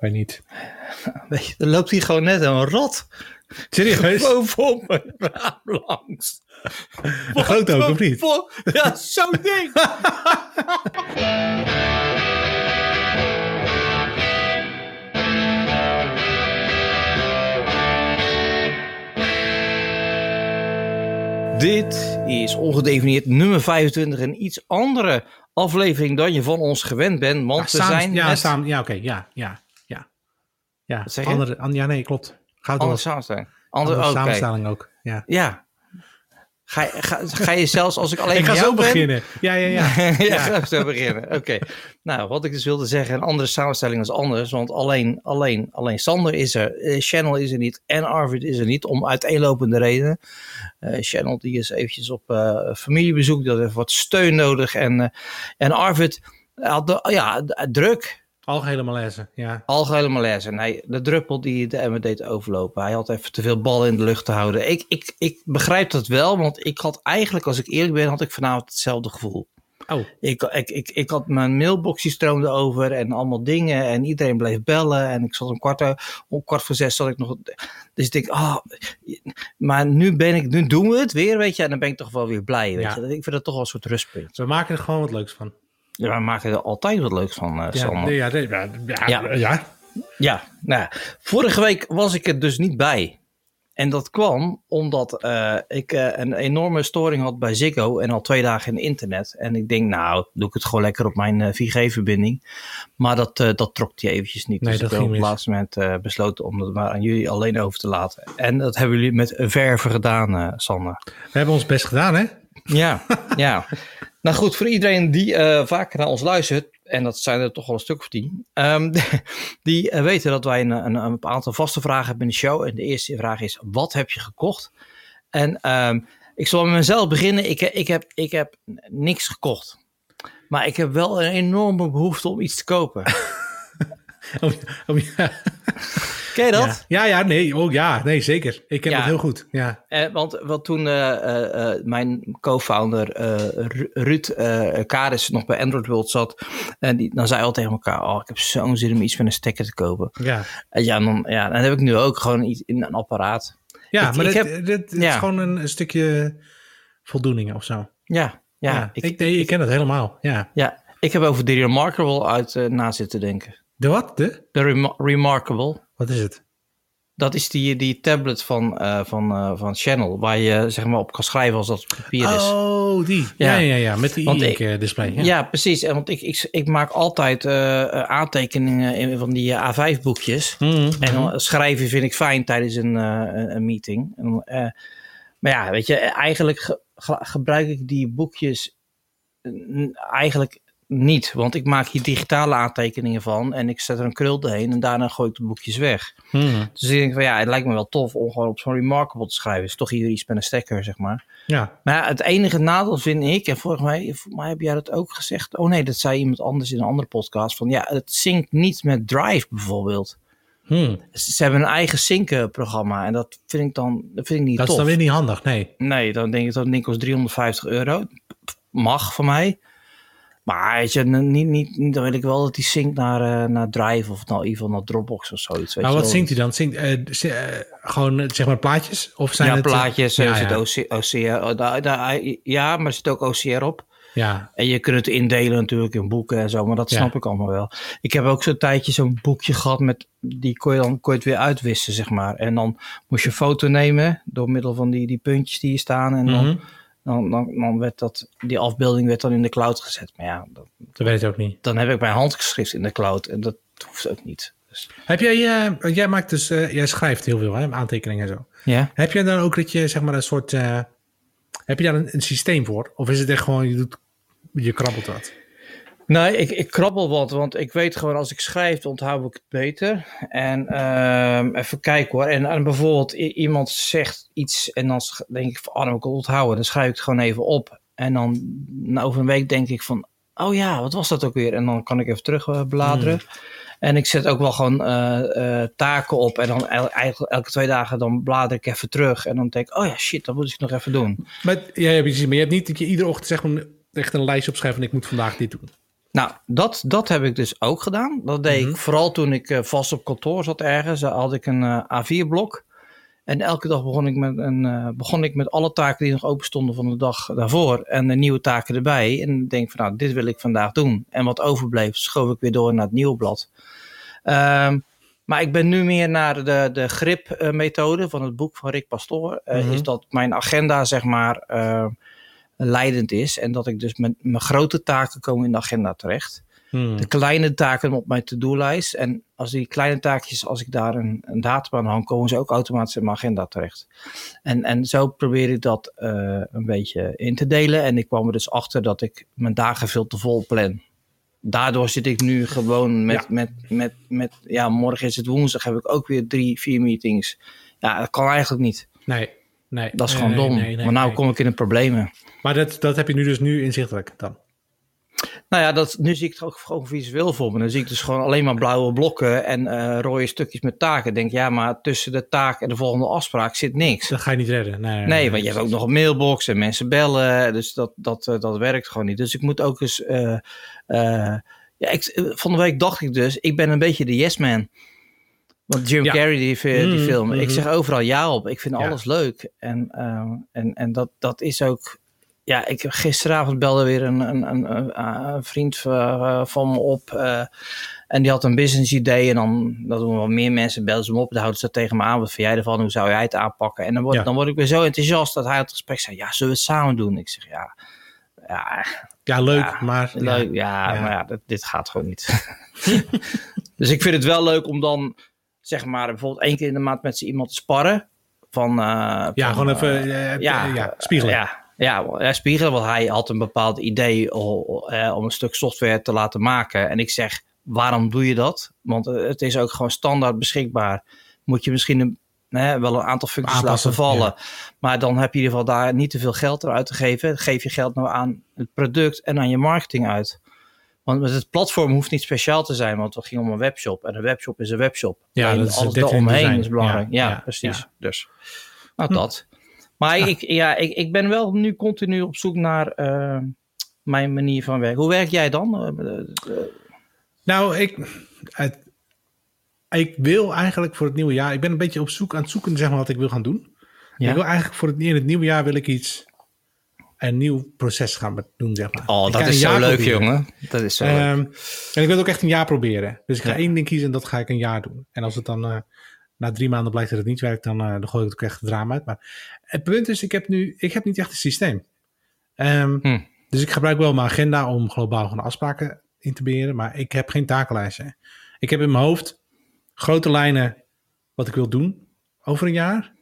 weet niet. Weet je, dan loopt hij gewoon net een rat Serieus? bovenop mijn raam langs. Een grote ook, of niet? Wat? Ja, zo'n ding. Dit is ongedefinieerd nummer 25, een iets andere aflevering dan je van ons gewend bent, want we samen- zijn ja, met samen, ja, oké, ja, ja. Ja, zeg andere, an- ja, nee, klopt. Gaat andere samenstelling. Andere Andere, samenstelling ook, ja. Ja. Ga, je- ga, ga je zelfs als ik alleen Ik ga zo ben- beginnen. Ja, ja, ja. ja, ga zo beginnen. Oké. Nou, wat ik dus wilde zeggen, een andere samenstelling is anders. Want alleen, alleen, alleen Sander is er, eh, Channel is er niet en Arvid is er niet. Om uiteenlopende redenen. Eh Channel die is eventjes op eh, familiebezoek. Dat heeft wat steun nodig. En, en Arvid had de, ja, druk. Algehele malaise, ja. Algehele malaise. Nee, de druppel die de Emmer deed overlopen. Hij had even te veel ballen in de lucht te houden. Ik, ik, ik begrijp dat wel, want ik had eigenlijk, als ik eerlijk ben, had ik vanavond hetzelfde gevoel. Oh, Ik, ik, ik, ik had mijn mailbox die stroomde over en allemaal dingen en iedereen bleef bellen en ik zat om kwart, o- om kwart voor zes zat ik nog. Dus ik denk, ah, maar nu ben ik, nu doen we het weer, weet je, en dan ben ik toch wel weer blij, weet Ja. je. Ik vind dat toch wel een soort rustpunt. we maken er gewoon wat leuks van. Ja, wij maken er altijd wat leuks van, eh Ja, nee, ja, nee, ja, ja, Ja. nou ja, vorige week was ik er dus niet bij. En dat kwam omdat eh, ik eh, een enorme storing had bij Ziggo en al twee dagen in internet. En ik denk, nou, doe ik het gewoon lekker op mijn eh, 4G-verbinding. Maar dat, dat trok hij eventjes niet. Nee, dus dat ik heb op het laatste moment besloten om het maar aan jullie alleen over te laten. En dat hebben jullie met verve gedaan, Sander. We hebben ons best gedaan, hè? Ja, ja. Nou goed, voor iedereen die eh, vaker naar ons luistert, en dat zijn er toch wel een stuk of tien, ehm, die eh, weten dat wij een, een, een aantal vaste vragen hebben in de show. En de eerste vraag is, wat heb je gekocht? En ehm, ik zal met mezelf beginnen. Ik, ik, heb, ik heb niks gekocht. Maar ik heb wel een enorme behoefte om iets te kopen. Oh, oh, ja. Ken je dat? Ja. ja, ja, nee, oh, ja, nee, zeker. Ik ken Ja. het heel goed. Ja. Eh, want wat toen eh, eh, eh, mijn co-founder Ru- Ruud Karis nog bij Android World zat, en die, dan zei hij al tegen elkaar, oh, ik heb zo'n zin om iets met een stekker te kopen. Ja, En ja, dan, ja, dan heb ik nu ook gewoon iets in een apparaat. ja Ik- maar ik dit, heb- dit, is gewoon een, een stukje voldoening of zo. Ja, ja, ik, ik, nee, ik ken het helemaal. Ja. ja, ik heb over de Remarkable uit na zitten denken. De wat? De? De Rema- Remarkable. Wat is het? Dat is die, die tablet van, eh, van, eh, van Channel, waar je zeg maar op kan schrijven als dat papier is. Oh, die. Ja, Ja. ja, ja, met die ik- eh, display. Ja. Ja, precies. En Want ik, ik, ik maak altijd aantekeningen in van die eh, A5-boekjes. Mhm, En mhm. dan schrijven vind ik fijn tijdens een, een- meeting. En, maar ja, weet je, eigenlijk ge- ge- gebruik ik die boekjes eigenlijk niet. Want ik maak hier digitale aantekeningen van en ik zet er een krul doorheen en daarna gooi ik de boekjes weg. Mhm. Dus ik denk van ja, het lijkt me wel tof om gewoon op zo'n Remarkable te schrijven. is toch hier iets met een stekker, zeg maar. ja. Maar ja, het enige nadeel vind ik, en volgens mij, volgens mij heb jij dat ook gezegd. Oh nee, dat zei iemand anders in een andere podcast. Van ja, het zinkt niet met Drive bijvoorbeeld. Mhm. Ze hebben een eigen sync-programma en dat vind ik dan dat vind ik niet Dat is tof. dan weer niet handig, nee. Nee, dan denk ik dat kost 350 euro. Mag van mij. Maar weet je, niet, niet, dan wil ik wel dat die sync naar, eh, naar Drive of nou, in ieder geval naar Dropbox of zoiets. Weet Nou, je wat zingt hij dan? Zingt, eh, gewoon zeg maar plaatjes? Of zijn Ja, het, plaatjes, ja, ja. zit OCR, oh, daar- ja, maar er zit ook OCR op. Ja, En je kunt het indelen natuurlijk in boeken en zo, maar dat Ja. snap ik allemaal wel. Ik heb ook zo'n tijdje zo'n boekje gehad met, die kon je dan kon je het weer uitwissen, zeg maar. En dan moest je een foto nemen door middel van die, die puntjes die hier staan. En dan, Mhm. dan, dan, dan werd dat, die afbeelding werd dan in de cloud gezet. Maar ja, dat- dat weet ik ook niet. dan heb ik mijn handgeschrift in de cloud en dat hoeft ook niet. Dus, Heb jij, eh, jij maakt dus, eh, jij schrijft heel veel, hè, aantekeningen en zo. ja. Heb jij dan ook dat je, zeg maar, een soort, eh, heb je daar een, een systeem voor? Of is het echt gewoon, je doet, je krabbelt wat? Nee, ik, ik krabbel wat, want ik weet gewoon als ik schrijf, onthoud ik het beter. En ehm, even kijken hoor. En, en bijvoorbeeld iemand zegt iets en dan denk ik van, oh, dan moet ik onthouden. Dan schrijf ik het gewoon even op. En dan na over een week denk ik van, oh ja, wat was dat ook weer? En dan kan ik even terug eh, bladeren. En ik zet ook wel gewoon eh, eh, taken op. En dan el- eigenlijk elke twee dagen dan blader ik even terug. En dan denk ik, oh ja, shit, dat moet ik nog even doen. Maar, ja, ja, precies, maar je hebt niet dat je iedere ochtend zeg maar, echt een lijstje opschrijft van ik moet vandaag dit doen. Nou, dat, dat heb ik dus ook gedaan. Dat deed Mhm. ik vooral toen ik eh, vast op kantoor zat ergens. Dan had ik een eh, A4-blok. En elke dag begon ik, met een, eh, begon ik met alle taken die nog open stonden van de dag daarvoor. En de nieuwe taken erbij. En ik denk van nou, dit wil ik vandaag doen. En wat overbleef, schoof ik weer door naar het nieuwe blad. Ehm, maar ik ben nu meer naar de, de grip-methode van het boek van Rick Pastoor. Mhm. Is dat mijn agenda, zeg maar, leidend is. En dat ik dus met mijn grote taken komen in de agenda terecht. Hmm. De kleine taken op mijn to-do-lijst. En als die kleine taakjes, als ik daar een, een datum aan hang, komen ze ook automatisch in mijn agenda terecht. En, en zo probeer ik dat eh, een beetje in te delen. En ik kwam er dus achter dat ik mijn dagen veel te vol plan. Daardoor zit ik nu gewoon met, Ja. met, met, met, ja, morgen is het woensdag, heb ik ook weer drie, vier meetings. Ja, dat kan eigenlijk niet. Nee, nee. Dat is nee, gewoon dom. nee, nee, maar nou nee. kom ik in de problemen. Maar dat, dat heb je nu dus nu inzichtelijk dan? Nou ja, dat, nu zie ik het ook gewoon visueel voor me. Dan zie ik dus gewoon alleen maar blauwe blokken en eh, rode stukjes met taken. Ik denk, ja, maar tussen de taak en de volgende afspraak zit niks. Dat ga je niet redden. Nee, Nee, want je hebt ook nog een mailbox en mensen bellen. Dus dat, dat, eh, dat werkt gewoon niet. Dus ik moet ook eens... eh, ja, ik, van de week dacht ik dus, ik ben een beetje de yes man. Want Jim Ja. Carrey, die, die Mhm, film, ik mhm. zeg overal ja op. Ik vind Ja. alles leuk. En, ehm, en, en dat, dat is ook... Ja, ik, gisteravond belde weer een, een, een, vriend eh, van me op. eh, en die had een business idee. En dan, dat doen wel meer mensen, belden ze hem op. Dan houden ze dat tegen me aan. Wat vind jij ervan? Hoe zou jij het aanpakken? En dan word, Ja. dan word ik weer zo enthousiast dat hij het gesprek zei. Ja, zullen we het samen doen? Ik zeg ja, ja, Ja, leuk, Ja, maar... leuk. Ja, Ja. maar ja, dit, dit gaat gewoon niet. dus ik vind het wel leuk om dan, zeg maar, bijvoorbeeld één keer in de maand met z'n iemand te sparren. Van, eh, Ja, van, gewoon even eh, eh, ja, ja, spiegelen. Ja, ja, ja, spiegelen. Want hij had een bepaald idee eh, om een stuk software te laten maken. En ik zeg, waarom doe je dat? Want het is ook gewoon standaard beschikbaar. Moet je misschien een, hè, wel een aantal functies Aanpassen, laten vallen. Maar dan heb je in ieder geval daar niet te veel geld aan uit te geven. Geef je geld nou aan het product en aan je marketing uit. Want met het platform hoeft niet speciaal te zijn, want het ging om een webshop. En een webshop is een webshop. Ja, dat is alles daaromheen is belangrijk. Ja, Ja, ja, precies. ja. Dus, nou dat. Maar ik, ja, ik, ik ben wel nu continu op zoek naar eh, mijn manier van werken. Hoe werk jij dan? Eh, eh, Nou, ik, het- ik wil eigenlijk voor het nieuwe jaar... Ik ben een beetje op zoek aan het zoeken zeg maar, wat ik wil gaan doen. Ja. Ik wil eigenlijk voor het, in het nieuwe jaar wil ik iets... Een nieuw proces gaan doen, zeg maar. Oh, Ik dat is zo leuk, proberen. jongen. Dat is zo leuk. Ehm, en ik wil het ook echt een jaar proberen. Dus ik ga Ja. één ding kiezen en dat ga ik een jaar doen. En als het dan eh, na drie maanden blijkt dat het niet werkt, dan, eh, dan gooi ik het ook echt het drama uit. Maar het punt is, ik heb nu ik heb niet echt een systeem. Ehm, Hm. Dus ik gebruik wel mijn agenda om globaal gewoon afspraken in te beheren. Maar ik heb geen takenlijsten. Ik heb in mijn hoofd grote lijnen wat ik wil doen over een jaar.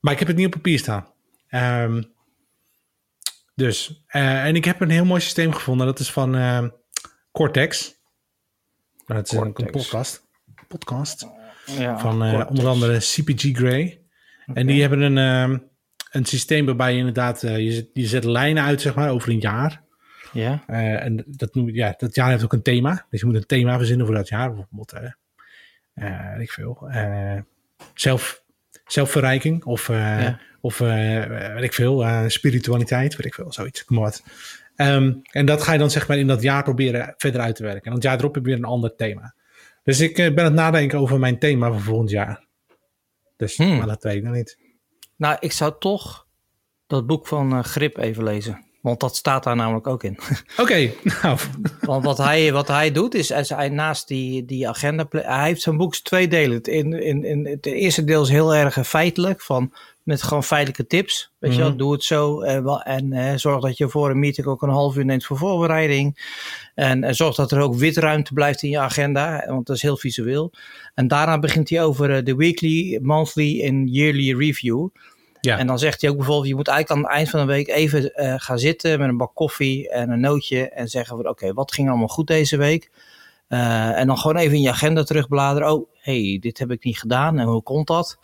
Maar ik heb het niet op papier staan. Ehm, dus, eh, en ik heb een heel mooi systeem gevonden. Dat is van ehm, Cortex. Nou, Dat is een- podcast. Podcast. ja, Van eh, onder andere CPG Grey. En die hebben een, ehm, een systeem waarbij je inderdaad... eh, je, zet, je zet lijnen uit, zeg maar, over een jaar. Ja, Eh, en dat, noem, ja, dat jaar heeft ook een thema. Dus je moet een thema verzinnen voor dat jaar. Bijvoorbeeld, eh eh, ik veel. eh, zelf, zelfverrijking of, eh, Ja. Of eh, weet ik veel, eh, spiritualiteit, weet ik veel, zoiets. Kom maar wat. Ehm, en dat ga je dan zeg maar in dat jaar proberen verder uit te werken. En het jaar erop heb je weer een ander thema. Dus ik eh, ben aan het nadenken over mijn thema voor volgend jaar. Dus, Hmm. maar dat weet ik nog niet. nou, ik zou toch dat boek van Grip even lezen. Want dat staat daar namelijk ook in. Oké, nou, Want wat hij, wat hij doet is, als hij naast die, die agenda... Hij heeft zijn boek twee delen. Het, in, in, in, het eerste deel is heel erg feitelijk. Van, met gewoon feitelijke tips. Weet je wel, Mhm. doe het zo. eh, wel- en eh, zorg dat je voor een meeting ook een half uur neemt voor voorbereiding. En, eh, zorg dat er ook witruimte blijft in je agenda. Want dat is heel visueel. En daarna begint hij over de weekly, monthly en yearly review. ja. En dan zegt hij ook bijvoorbeeld, je moet eigenlijk aan het eind van de week even gaan zitten met een bak koffie en een nootje en zeggen van oké, wat ging allemaal goed deze week? En dan gewoon even in je agenda terugbladeren. Oh, hey, dit heb ik niet gedaan en hoe komt dat?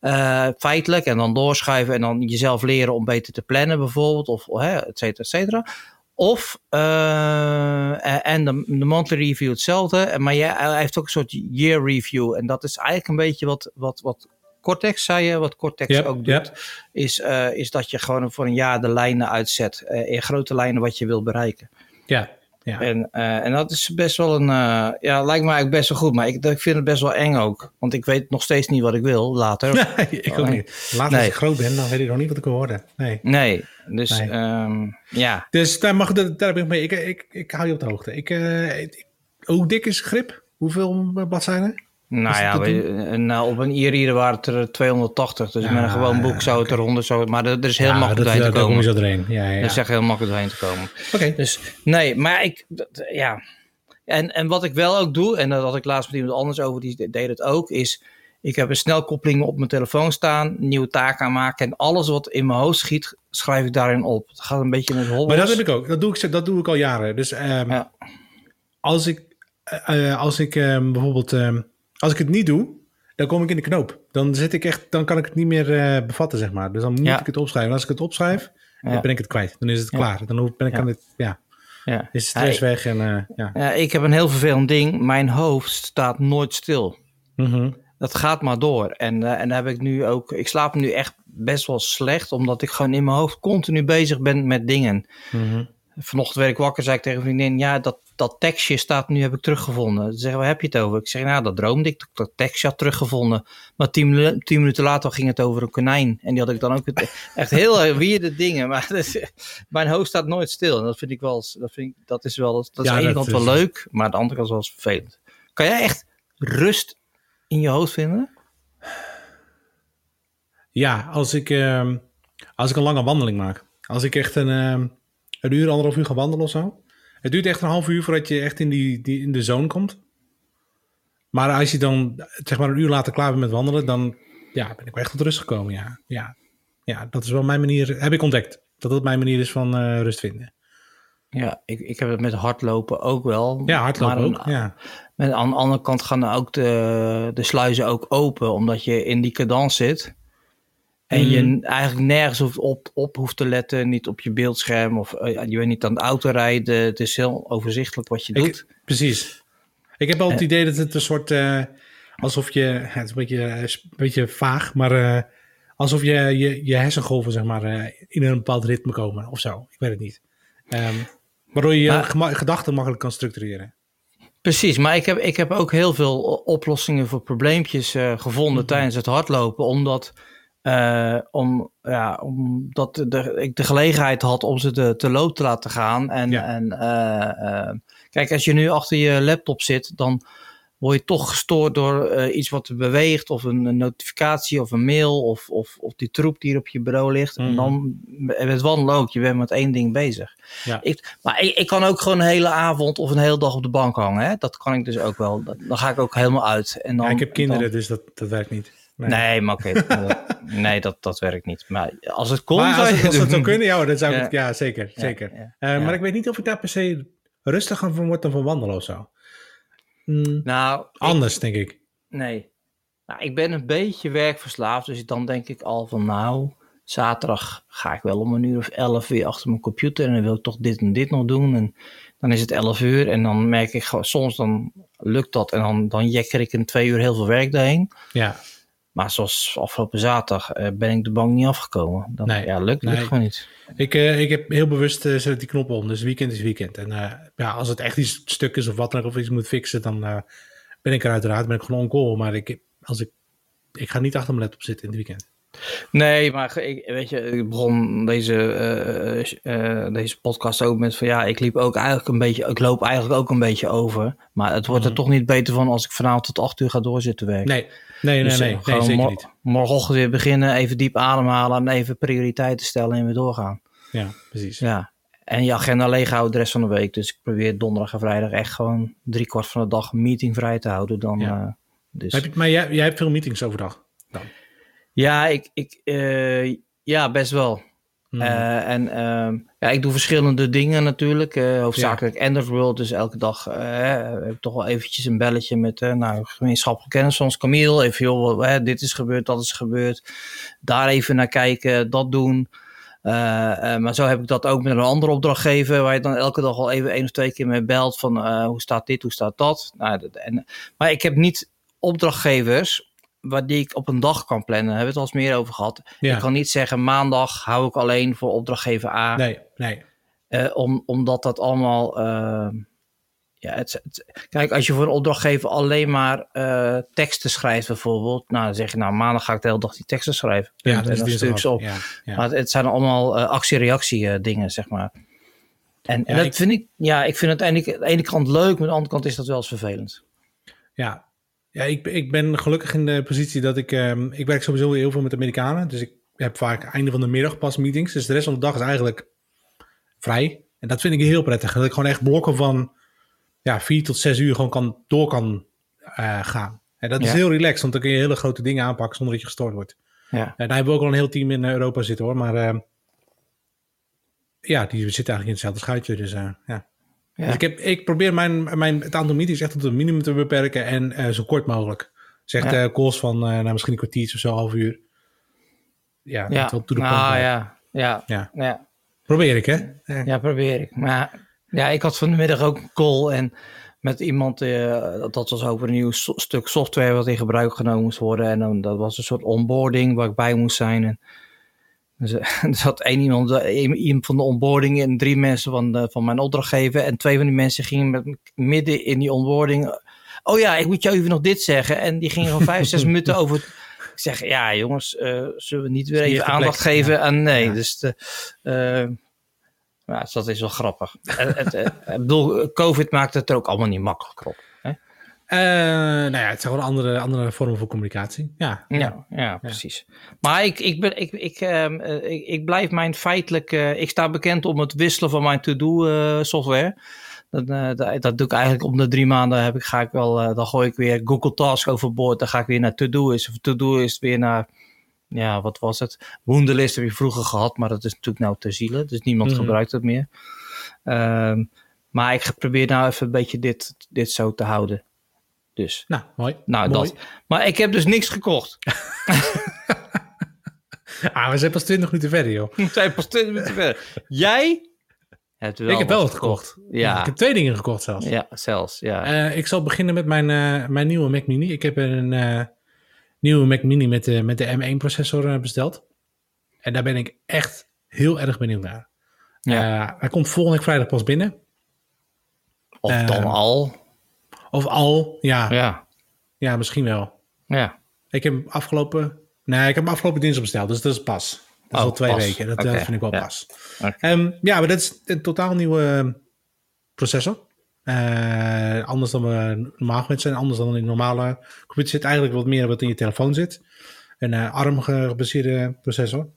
Eh, feitelijk en dan doorschuiven en dan jezelf leren om beter te plannen bijvoorbeeld, of hè, et cetera, et cetera. Of, eh, en de, de monthly review hetzelfde, maar jij, hij heeft ook een soort year review en dat is eigenlijk een beetje wat, wat, wat Cortex zei je, wat Cortex Yep, ook doet, yep. is, eh, is dat je gewoon voor een jaar de lijnen uitzet. in grote lijnen wat je wil bereiken. ja, Ja. En, eh, en dat is best wel een, eh, ja, lijkt me eigenlijk best wel goed. Maar ik, ik vind het best wel eng ook. Want ik weet nog steeds niet wat ik wil later. Nee, ik ook niet. Later als ik groot ben, dan weet ik nog niet wat ik wil worden. Nee. Nee, dus Nee. ehm, ja. Dus daar, mag, daar daar ben ik mee. Ik, ik, ik hou je op de hoogte. Ik, eh, ik- hoe dik is grip? Hoeveel bladzijden? Nou ja, we- en, eh, op een e-reader waren het er 280. Dus Ja, met een gewoon boek zou het er 100 zo. Maar er, er is heel makkelijk dat, doorheen te daar kom komen. je doorheen. Ja, ja, Er ja. is echt heel makkelijk doorheen te komen. Oké. Dus nee, maar ik, dat, ja. En, en wat ik wel ook doe, en dat had ik laatst met iemand anders over, die deed het ook, is ik heb een snelkoppeling op mijn telefoon staan, nieuwe taken aanmaken en alles wat in mijn hoofd schiet, schrijf ik daarin op. Het gaat een beetje in het hobbels. Maar dat heb ik ook. Dat doe ik, dat doe ik al jaren. Dus ehm, Ja. als ik, eh, eh, als ik ehm, bijvoorbeeld, ehm, als ik het niet doe, dan kom ik in de knoop. Dan zit ik echt, dan kan ik het niet meer eh, bevatten, zeg maar. Dus dan moet Ja. ik het opschrijven. En als ik het opschrijf, Ja. dan ben ik het kwijt. Dan is het Ja. klaar. Dan ben ik aan het, ja, Ja. is de stress weg en eh, ja. Ja, ik heb een heel vervelend ding. Mijn hoofd staat nooit stil. Mhm. Dat gaat maar door. En, eh, en heb ik nu ook. Ik slaap nu echt best wel slecht, omdat ik gewoon in mijn hoofd continu bezig ben met dingen. Mhm. Vanochtend werd ik wakker, zei ik tegen een vriendin: Ja, dat, dat tekstje staat nu, heb ik teruggevonden. Ze zeggen: Waar heb je het over? Ik zeg: Nou, dat droomde ik, dat dat tekstje had teruggevonden. Maar tien, tien minuten later ging het over een konijn. En die had ik dan ook het- echt heel weirde dingen. Maar is- mijn hoofd staat nooit stil. En dat vind ik wel, dat, vind ik, dat is wel, dat is Ja, aan de ene kant wel leuk, maar aan de andere kant wel eens vervelend. Kan jij echt rust in je hoofd vinden? Ja, als ik, ehm, als ik een lange wandeling maak. Als ik echt een, ehm, een uur, anderhalf uur ga wandelen of zo. Het duurt echt een half uur voordat je echt in, die, die, in de zone komt. Maar als je dan zeg maar een uur later klaar bent met wandelen, dan ja, ben ik wel echt tot rust gekomen. Ja, ja. ja dat is wel mijn manier, heb ik ontdekt. Dat dat mijn manier is van eh, rust vinden. Ja, ik, ik heb het met hardlopen ook wel. Ja, hardlopen Maar ook. Ja. Met, aan de andere kant gaan ook de, de sluizen ook open, omdat je in die cadans zit. En je eigenlijk nergens hoeft op, op hoeft te letten, niet op je beeldscherm of eh, je bent niet aan het autorijden. Het is heel overzichtelijk wat je doet. Ik, precies. Ik heb wel het idee dat het een soort, eh, alsof je, het is een beetje, eh, een beetje vaag, maar eh, alsof je, je je hersengolven zeg maar eh, in een bepaald ritme komen of zo. Ik weet het niet. Ehm, waardoor je je Maar- gedachten makkelijk kan structureren. Precies, maar ik heb, ik heb ook heel veel oplossingen voor probleempjes eh, gevonden Mhm. tijdens het hardlopen, omdat, eh, om, ja, omdat de, ik de gelegenheid had om ze te, te loop te laten gaan. En, Ja. en eh, eh, kijk, als je nu achter je laptop zit, dan word je toch gestoord door iets wat beweegt, of een, een notificatie, of een mail, of, of, of die troep die er op je bureau ligt. Mhm. En dan met wandelen ook, je bent met één ding bezig. Ja. Ik, maar ik, ik kan ook gewoon een hele avond of een hele dag op de bank hangen. Hè? Dat kan ik dus ook wel. Dan ga ik ook helemaal uit. En dan, ja, ik heb kinderen, dan- dus dat, dat werkt niet. Nee. nee, maar oké. dat- nee, dat, dat werkt niet. Maar als het kon, maar zou als, je het- als het zou kunnen, ja, dat zou ik, Ja. ja, zeker. zeker. Eh. Maar ik weet niet of ik daar per se rustiger van word dan van wandelen of zo. Hmm, Nou, ik- anders, denk ik. nee. Nou, ik ben een beetje werkverslaafd. Dus dan denk ik al van nou, zaterdag ga ik wel om een uur of elf weer achter mijn computer. En dan wil ik toch dit en dit nog doen. En dan is het elf uur. En dan merk ik gewoon, soms dan lukt dat. En dan, dan jekker ik in twee uur heel veel werk daarheen. Ja, Maar zoals afgelopen zaterdag eh, ben ik de bank niet afgekomen. Dan, Nee, ja, lukt, lukt nee. gewoon niet. Ik, eh, ik heb heel bewust eh, zet ik die knop om. Dus weekend is weekend. En ja, als het echt iets stuk is of wat dan ook, of iets moet fixen, dan ben ik er uiteraard ben ik gewoon on call. Maar ik, als ik, ik ga niet achter mijn laptop zitten in het weekend. Nee, maar ik, weet je, ik begon deze, eh, eh, deze podcast ook met van ja, ik liep ook eigenlijk een beetje, ik loop eigenlijk ook een beetje over. Maar het wordt er Mhm. toch niet beter van als ik vanavond tot acht uur ga doorzitten werken. Nee, nee, nee, Dus, nee, eh, nee, gewoon zeker mor- niet. Morgenochtend weer beginnen, even diep ademhalen en even prioriteiten stellen en weer doorgaan. Ja, precies. Ja. En je agenda leeg houden de rest van de week. Dus ik probeer donderdag en vrijdag echt gewoon drie kwart van de dag meetingvrij te houden. Dan, Ja. eh, dus. Heb je, maar jij, jij hebt veel meetings overdag. Dan. Ja, ik, ik, eh, ja, best wel. Mhm. Eh, en ehm, ja, ik doe verschillende dingen natuurlijk. eh, hoofdzakelijk Enderworld. Dus elke dag heb ik toch wel eventjes een belletje met nou, gemeenschappelijke kennis ons Camille. Even, joh, dit is gebeurd, dat is gebeurd. Daar even naar kijken, dat doen. Maar zo heb ik dat ook met een andere opdrachtgever, waar je dan elke dag al even één of twee keer mee belt van hoe staat dit, hoe staat dat. Nou, en, maar ik heb niet opdrachtgevers waar die ik op een dag kan plannen. Daar hebben we het al eens meer over gehad. ja. Ik kan niet zeggen maandag hou ik alleen voor opdrachtgever A. Nee, nee. Uh, om, omdat dat allemaal. Uh, ja, het, het, kijk, als je voor een opdrachtgever alleen maar uh, teksten schrijft, bijvoorbeeld. Nou, dan zeg je, nou, maandag ga ik de hele dag die teksten schrijven. Ja, dat is stuk op. Ja, ja. Maar het, het zijn allemaal actie-reactie dingen, zeg maar. En, en dat ik, vind ik, ja, ik vind het aan de ene kant leuk, maar aan de andere kant is dat wel eens vervelend. Ja, ja ik, ik ben gelukkig in de positie dat ik, um, ik werk sowieso heel veel met Amerikanen. Dus ik heb vaak einde van de middag pas meetings. Dus de rest van de dag is eigenlijk vrij. En dat vind ik heel prettig. Dat ik gewoon echt blokken van ja, vier tot zes uur gewoon kan, door kan uh, gaan. En dat is heel relaxed, want dan kun je hele grote dingen aanpakken zonder dat je gestoord wordt. Ja. En daar hebben we ook al een heel team in Europa zitten hoor. Maar uh, ja, die zitten eigenlijk in hetzelfde schuitje. Dus uh, ja. Ja. Dus ik, heb, ik probeer mijn, mijn, het aantal meetings echt tot een minimum te beperken en uh, zo kort mogelijk. Zegt ja. uh, calls van uh, nou, misschien een kwartiertje of zo, half uur. Ja, ja. dat wel to the nou, point. ja. Ja. Ja. ja. Probeer ik, hè? Ja, probeer ik. Maar ja, ik had vanmiddag ook een call en met iemand, dat was over een nieuw so stuk software wat in gebruik genomen moest worden. En dan, dat was een soort onboarding waar ik bij moest zijn. En dus, er zat één iemand, iemand van de onboarding en drie mensen van, de, van mijn opdrachtgever. En twee van die mensen gingen met, midden in die onboarding. Oh ja, ik moet jou even nog dit zeggen. En die gingen gewoon vijf, zes minuten over. Ik zeg, ja jongens, uh, zullen we niet weer even aandacht geven ja. aan... Nee, ja. dus de, uh, dus dat is wel grappig. ik bedoel, COVID maakt het er ook allemaal niet makkelijker op. Uh, nou ja, het zijn gewoon andere, andere vormen van communicatie. Ja, ja, ja, ja precies. Maar ik, ik, ben, ik, ik, um, ik, ik, blijf mijn feitelijk... Uh, ik sta bekend om het wisselen van mijn to-do uh, software. Dat, dat, dat, doe ik eigenlijk om de drie maanden. Heb ik, ga ik wel, dan gooi ik weer Google Task overboord. Dan ga ik weer naar To-Doist. Of To-Doist weer naar... Ja, wat was het? Wunderlist heb je vroeger gehad, maar dat is natuurlijk nou ter ziele. Dus niemand mm-hmm. gebruikt het meer. Um, maar ik probeer nou even een beetje dit, dit zo te houden. Dus. Nou, mooi. Nou, mooi. dat. Maar ik heb dus niks gekocht. ah, we zijn pas 20 minuten verder, joh. We zijn pas 20 minuten verder. Jij hebt wel Ik heb wel wat gekocht. gekocht. Ja. Ik heb twee dingen gekocht zelfs. Ja, zelfs. Ja. Uh, ik zal beginnen met mijn, uh, mijn nieuwe Mac Mini. Ik heb een uh, nieuwe Mac Mini met de, met de M1 processor besteld. En daar ben ik echt heel erg benieuwd naar. Ja. hij komt volgende vrijdag pas binnen. Of dan al. Of al, ja. Ja. Ja, misschien wel. Ja. Ik heb afgelopen... Nee, ik heb hem afgelopen dinsdag besteld, dus dat is pas. Dat is oh, al twee pas. weken. Dat okay. vind ik wel ja. pas. Okay. Um, ja, maar dat is een totaal nieuwe processor. Uh, anders dan we normaal gewend zijn. Anders dan in een normale computer zit eigenlijk wat meer wat in je telefoon zit. Een uh, ARM gebaseerde processor.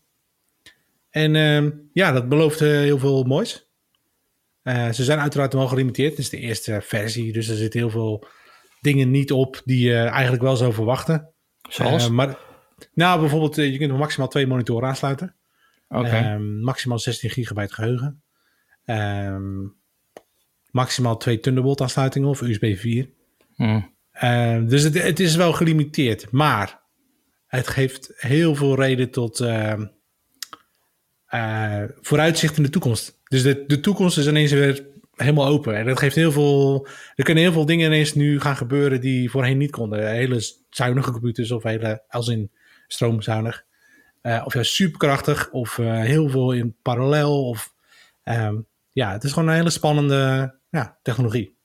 En uh, ja, dat belooft uh, heel veel moois. Uh, ze zijn uiteraard wel gelimiteerd. Het is de eerste versie, dus er zitten heel veel dingen niet op die je eigenlijk wel zou verwachten. Zoals? maar, nou, bijvoorbeeld, je kunt maximaal twee monitoren aansluiten. Oké. Okay. Um, maximaal 16 gigabyte geheugen. Um, maximaal twee Thunderbolt aansluitingen of USB 4. Hmm. Uh, dus het, het, is wel gelimiteerd, maar het geeft heel veel reden tot uh, uh, vooruitzicht in de toekomst. Dus de, de toekomst is ineens weer helemaal open. En dat geeft heel veel. Er kunnen heel veel dingen ineens nu gaan gebeuren die voorheen niet konden. Hele zuinige computers of hele, als in stroomzuinig. Uh, of ja, superkrachtig of uh, heel veel in parallel. Of, um, ja, het is gewoon een hele spannende ja, technologie.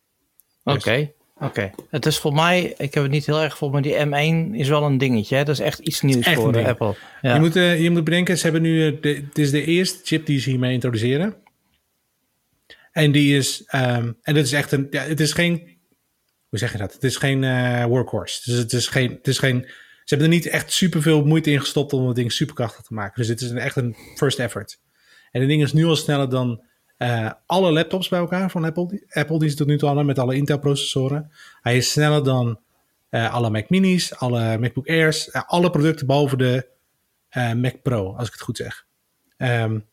Oké, okay, oké. Okay. Het is voor mij, ik heb het niet heel erg voor, maar die M1 is wel een dingetje. Hè? Dat is echt iets nieuws echt voor uh, Apple. Ja. Je, moet, uh, je moet bedenken, ze hebben nu, de, het is de eerste chip die ze hiermee introduceren. En die is, um, en dat is echt een, ja, het is geen, hoe zeg je dat? Het is geen uh, workhorse. Dus het is geen, het is geen, ze hebben er niet echt superveel moeite in gestopt om het ding superkrachtig te maken. Dus het is een, echt een first effort. En het ding is nu al sneller dan uh, alle laptops bij elkaar van Apple. Apple die ze tot nu toe hadden met alle Intel processoren. Hij is sneller dan uh, alle Mac Minis, alle MacBook Airs, alle producten boven de Mac Pro, als ik het goed zeg. Um,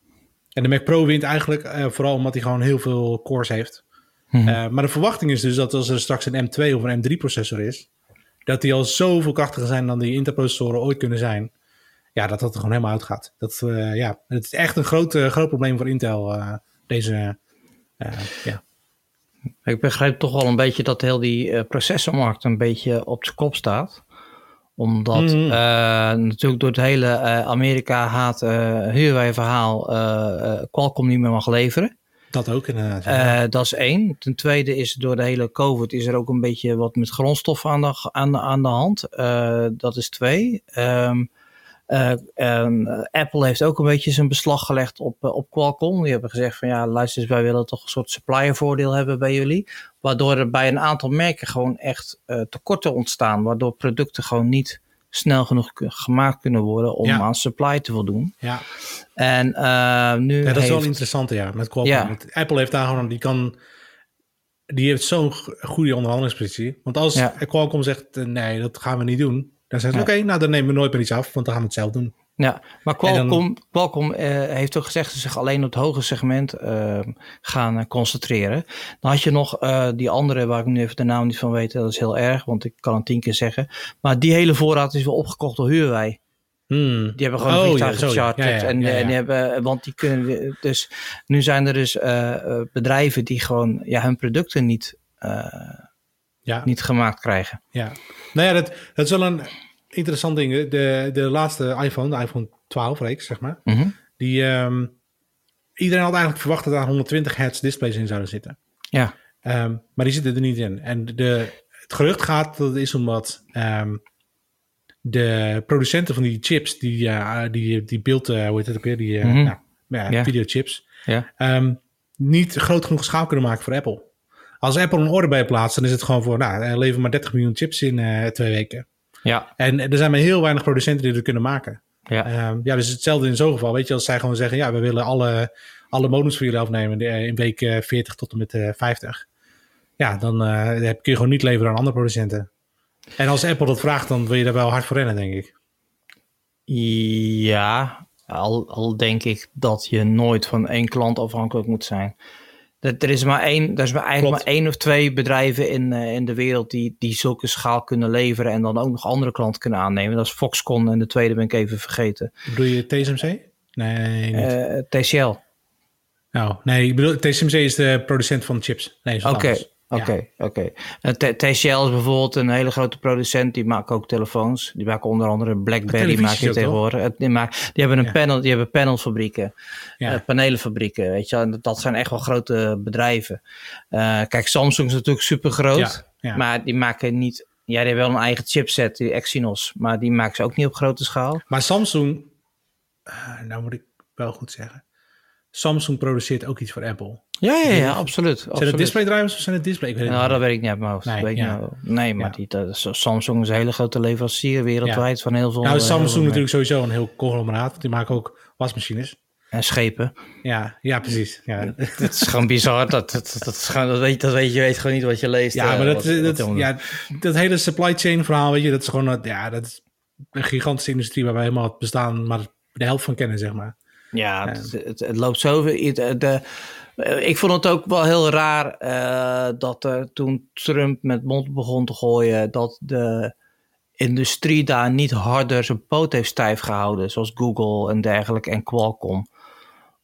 en de Mac Pro wint eigenlijk vooral omdat hij gewoon heel veel cores heeft. Hmm. maar de verwachting is dus dat als er straks een M2 of een M3 processor is, dat die al zoveel krachtiger zijn dan die Intel processoren ooit kunnen zijn. Ja, dat dat er gewoon helemaal uitgaat. Dat, ja, het is echt een groot, groot probleem voor Intel deze, ja. Ik begrijp toch wel een beetje dat heel die processormarkt een beetje op zijn kop staat. Omdat mm. uh, natuurlijk door het hele uh, Amerika haat Huawei verhaal Qualcomm niet meer mag leveren. Dat ook inderdaad. ja. Eh, dat is één. Ten tweede is door de hele COVID is er ook een beetje wat met grondstoffen aan de, aan de, aan de hand. Eh, dat is twee. Ehm, eh, en, eh, Apple heeft ook een beetje zijn beslag gelegd op, eh, op Qualcomm. Die hebben gezegd van ja, luister eens, wij willen toch een soort suppliervoordeel hebben bij jullie. Waardoor er bij een aantal merken gewoon echt tekorten ontstaan. Waardoor producten gewoon niet snel genoeg gemaakt kunnen worden om Ja. aan supply te voldoen. ja. En eh, nu Ja, dat is wel interessant, ja, met Qualcomm. Ja. Want Apple heeft daar gewoon, die kan, die heeft zo'n go- goede onderhandelingspositie. Want als Ja. Qualcomm zegt, nee, dat gaan we niet doen, dan zeggen ze, Ja. oké, nou dan nemen we nooit meer iets af, want dan gaan we het zelf doen. Ja, maar En dan- Qualcomm, Qualcomm eh, heeft ook gezegd dat ze zich alleen op het hoge segment eh, gaan eh, concentreren. Dan had je nog eh, die andere, waar ik nu even de naam niet van weet, dat is heel erg, want ik kan het tien keer zeggen. Maar die hele voorraad is wel opgekocht door Huawei. Hmm. Die hebben gewoon Oh, een vliegtuig ja, zo, ja. gecharterd. Ja, ja, en, ja, ja. die hebben, want die kunnen, dus nu zijn er dus bedrijven die gewoon ja, hun producten niet, Ja, niet gemaakt krijgen. ja. Nou ja, dat, dat is wel een interessant ding. De, de laatste iPhone, de iPhone 12 reeks, zeg maar, Mhm. die, ehm, iedereen had eigenlijk verwacht dat daar 120 hertz displays in zouden zitten. Ja, Ehm, maar die zitten er niet in. En de, het gerucht gaat dat het is omdat ehm, de producenten van die chips, die, eh, die, die beeld, eh, hoe heet het ook weer, die eh, Mhm. nou, ja, Ja. videochips, ja, ehm, niet groot genoeg schaal kunnen maken voor Apple. Als Apple een order bij plaatst, dan is het gewoon voor, nou, lever maar 30 miljoen chips in twee weken. Ja, En er zijn maar heel weinig producenten die dat kunnen maken. ja. Ehm, ja, dus hetzelfde in zo'n geval. Weet je, als zij gewoon zeggen, ja, we willen alle, alle modems voor jullie afnemen eh, in week eh, 40 tot en met eh 50. Ja, dan eh, kun je gewoon niet leveren aan andere producenten. En als Apple dat vraagt, dan wil je daar wel hard voor rennen, denk ik. Ja, al, al denk ik dat je nooit van één klant afhankelijk moet zijn. Er, er is maar één, er is maar eigenlijk Klopt. maar één of twee bedrijven in, eh, in de wereld die, die zulke schaal kunnen leveren en dan ook nog andere klanten kunnen aannemen. Dat is Foxconn en de tweede ben ik even vergeten. Bedoel je TSMC? Nee, niet. Eh, TCL. nou, nee, ik bedoel, TSMC is de producent van chips. Nee, is wat Oké, oké, Ja. oké. Eh, TCL is bijvoorbeeld een hele grote producent. Die maken ook telefoons. Die maken onder andere BlackBerry. Maak je tegenwoordig. Die, maken, die hebben een Ja. panel. Die hebben panelfabrieken. Ja. eh, panelenfabrieken. Weet je. En dat- zijn echt wel grote bedrijven. Eh, kijk, Samsung is natuurlijk super groot. Maar die maken niet. Ja, die hebben wel een eigen chipset, die Exynos. Maar die maken ze ook niet op grote schaal. Maar Samsung, nou moet ik wel goed zeggen. Samsung produceert ook iets voor Apple. Ja, ja, ja, absoluut. Zijn absoluut. het display drivers of zijn het display? Ik weet het Nou, niet. dat weet ik niet uit mijn hoofd. Nee, weet ja. wel. nee maar Ja. die, dat is- Samsung is een hele grote leverancier wereldwijd van heel veel. Nou, eh, heel Samsung veel natuurlijk sowieso een heel conglomeraat. Want die maken ook wasmachines. En schepen. Ja, ja precies. Ja, Het is gewoon bizar. Dat, dat, dat, is gewoon, dat, weet, dat weet je weet gewoon niet wat je leest. ja eh, maar dat, wat- dat, ja, dat hele supply chain verhaal, weet je, dat is gewoon ja, dat is een gigantische industrie waar wij helemaal het bestaan maar de helft van kennen, zeg maar. Ja, Het, het, het loopt zo. De, de, ik vond het ook wel heel raar eh, dat er toen Trump met mond begon te gooien, dat de industrie daar niet harder zijn poot heeft stijf gehouden, zoals Google en dergelijke en Qualcomm.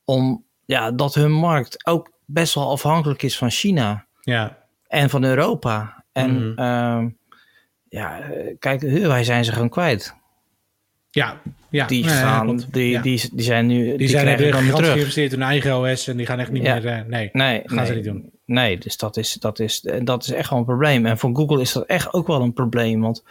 Om ja, dat hun markt ook best wel afhankelijk is van China Ja, en van Europa. En Mhm. ehm, ja, eh, kijk, wij zijn ze gewoon kwijt. Ja, ja. Die, gaan, die, Ja. die, die zijn nu. Die, die zijn er dan weer terug. geïnvesteerd in hun eigen OS en die gaan echt niet Ja. meer, eh, nee, Nee, gaan nee, ze niet doen. Nee, dus dat is, dat, is, dat is echt wel een probleem. En voor Google is dat echt ook wel een probleem. Want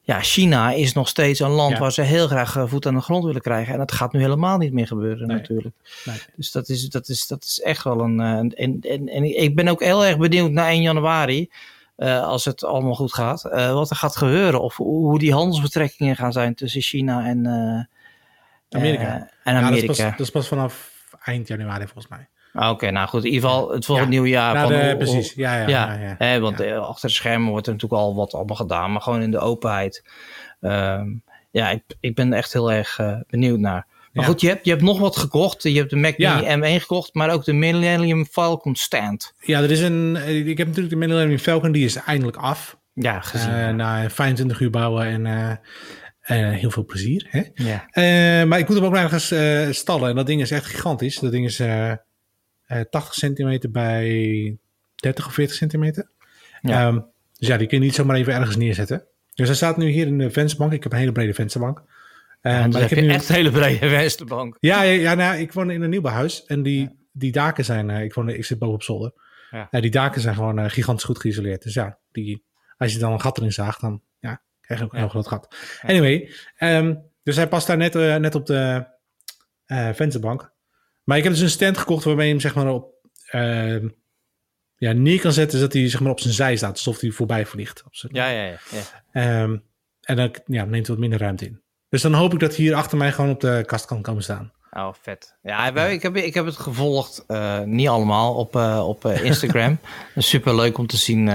ja, China is nog steeds een land waar ze heel graag eh, voet aan de grond willen krijgen. En dat gaat nu helemaal niet meer gebeuren Nee. natuurlijk. Nee. Dus dat is, dat, is, dat is echt wel een... eh, een- en, en, en ik ben ook heel erg benieuwd naar 1 januari... eh, als het allemaal goed gaat, eh, wat er gaat gebeuren. Of hoe, die handelsbetrekkingen gaan zijn tussen China en, eh, Amerika. en Ja, dat, is Amerika. pas, dat is pas vanaf eind januari volgens mij. Ah, Oké, nou goed. In ieder geval het volgende Ja. nieuwjaar. Nou, van de- precies. Ja, ja, ja, ja. Hè, want achter de schermen wordt er natuurlijk al wat allemaal gedaan, maar gewoon in de openheid. Ehm, ja, ik, ik ben echt heel erg benieuwd naar. Maar Ja. goed, je hebt, je hebt nog wat gekocht. Je hebt de Mac Ja. Mini M1 gekocht, maar ook de Millennium Falcon stand. Ja, er is een. Ik heb natuurlijk de Millennium Falcon, die is eindelijk af. Ja, gezien. Eh, na 25 uur bouwen en eh, eh, heel veel plezier. Hè? ja. Maar ik moet hem ook ergens stallen. En dat ding is echt gigantisch. Dat ding is eh, eh, 80 centimeter bij 30 of 40 centimeter. Ja. Ehm, dus ja, die kun je niet zomaar even ergens neerzetten. Dus hij staat nu hier in de vensterbank. Ik heb een hele brede vensterbank. Eh, maar heb ik je heb nu... echt een hele brede vensterbank. Ja, ja, ja nou, ik woon in een nieuwbouwhuis. En die die daken zijn, eh, ik, woon, ik zit boven op zolder. Ja. Ja. die daken zijn gewoon eh, gigantisch goed geïsoleerd. Dus ja, die, als je dan een gat erin zaagt, dan ja, krijg je ook een Ja. heel groot gat. Anyway, ehm, dus hij past daar net, eh, net op de eh, vensterbank. Maar ik heb dus een stand gekocht waarmee je hem zeg maar op ehm, ja, neer kan zetten, zodat hij zeg maar op zijn zij staat, alsof hij voorbij vliegt. Op zijn, Ja, ja, ja. ja. Ehm, en dan ja, neemt het wat minder ruimte in. Dus dan hoop ik dat hij hier achter mij gewoon op de kast kan komen staan. Oh, vet. Ja, Ik, heb, ik heb het gevolgd, eh, niet allemaal, op, eh, op eh, Instagram. Super leuk om te zien.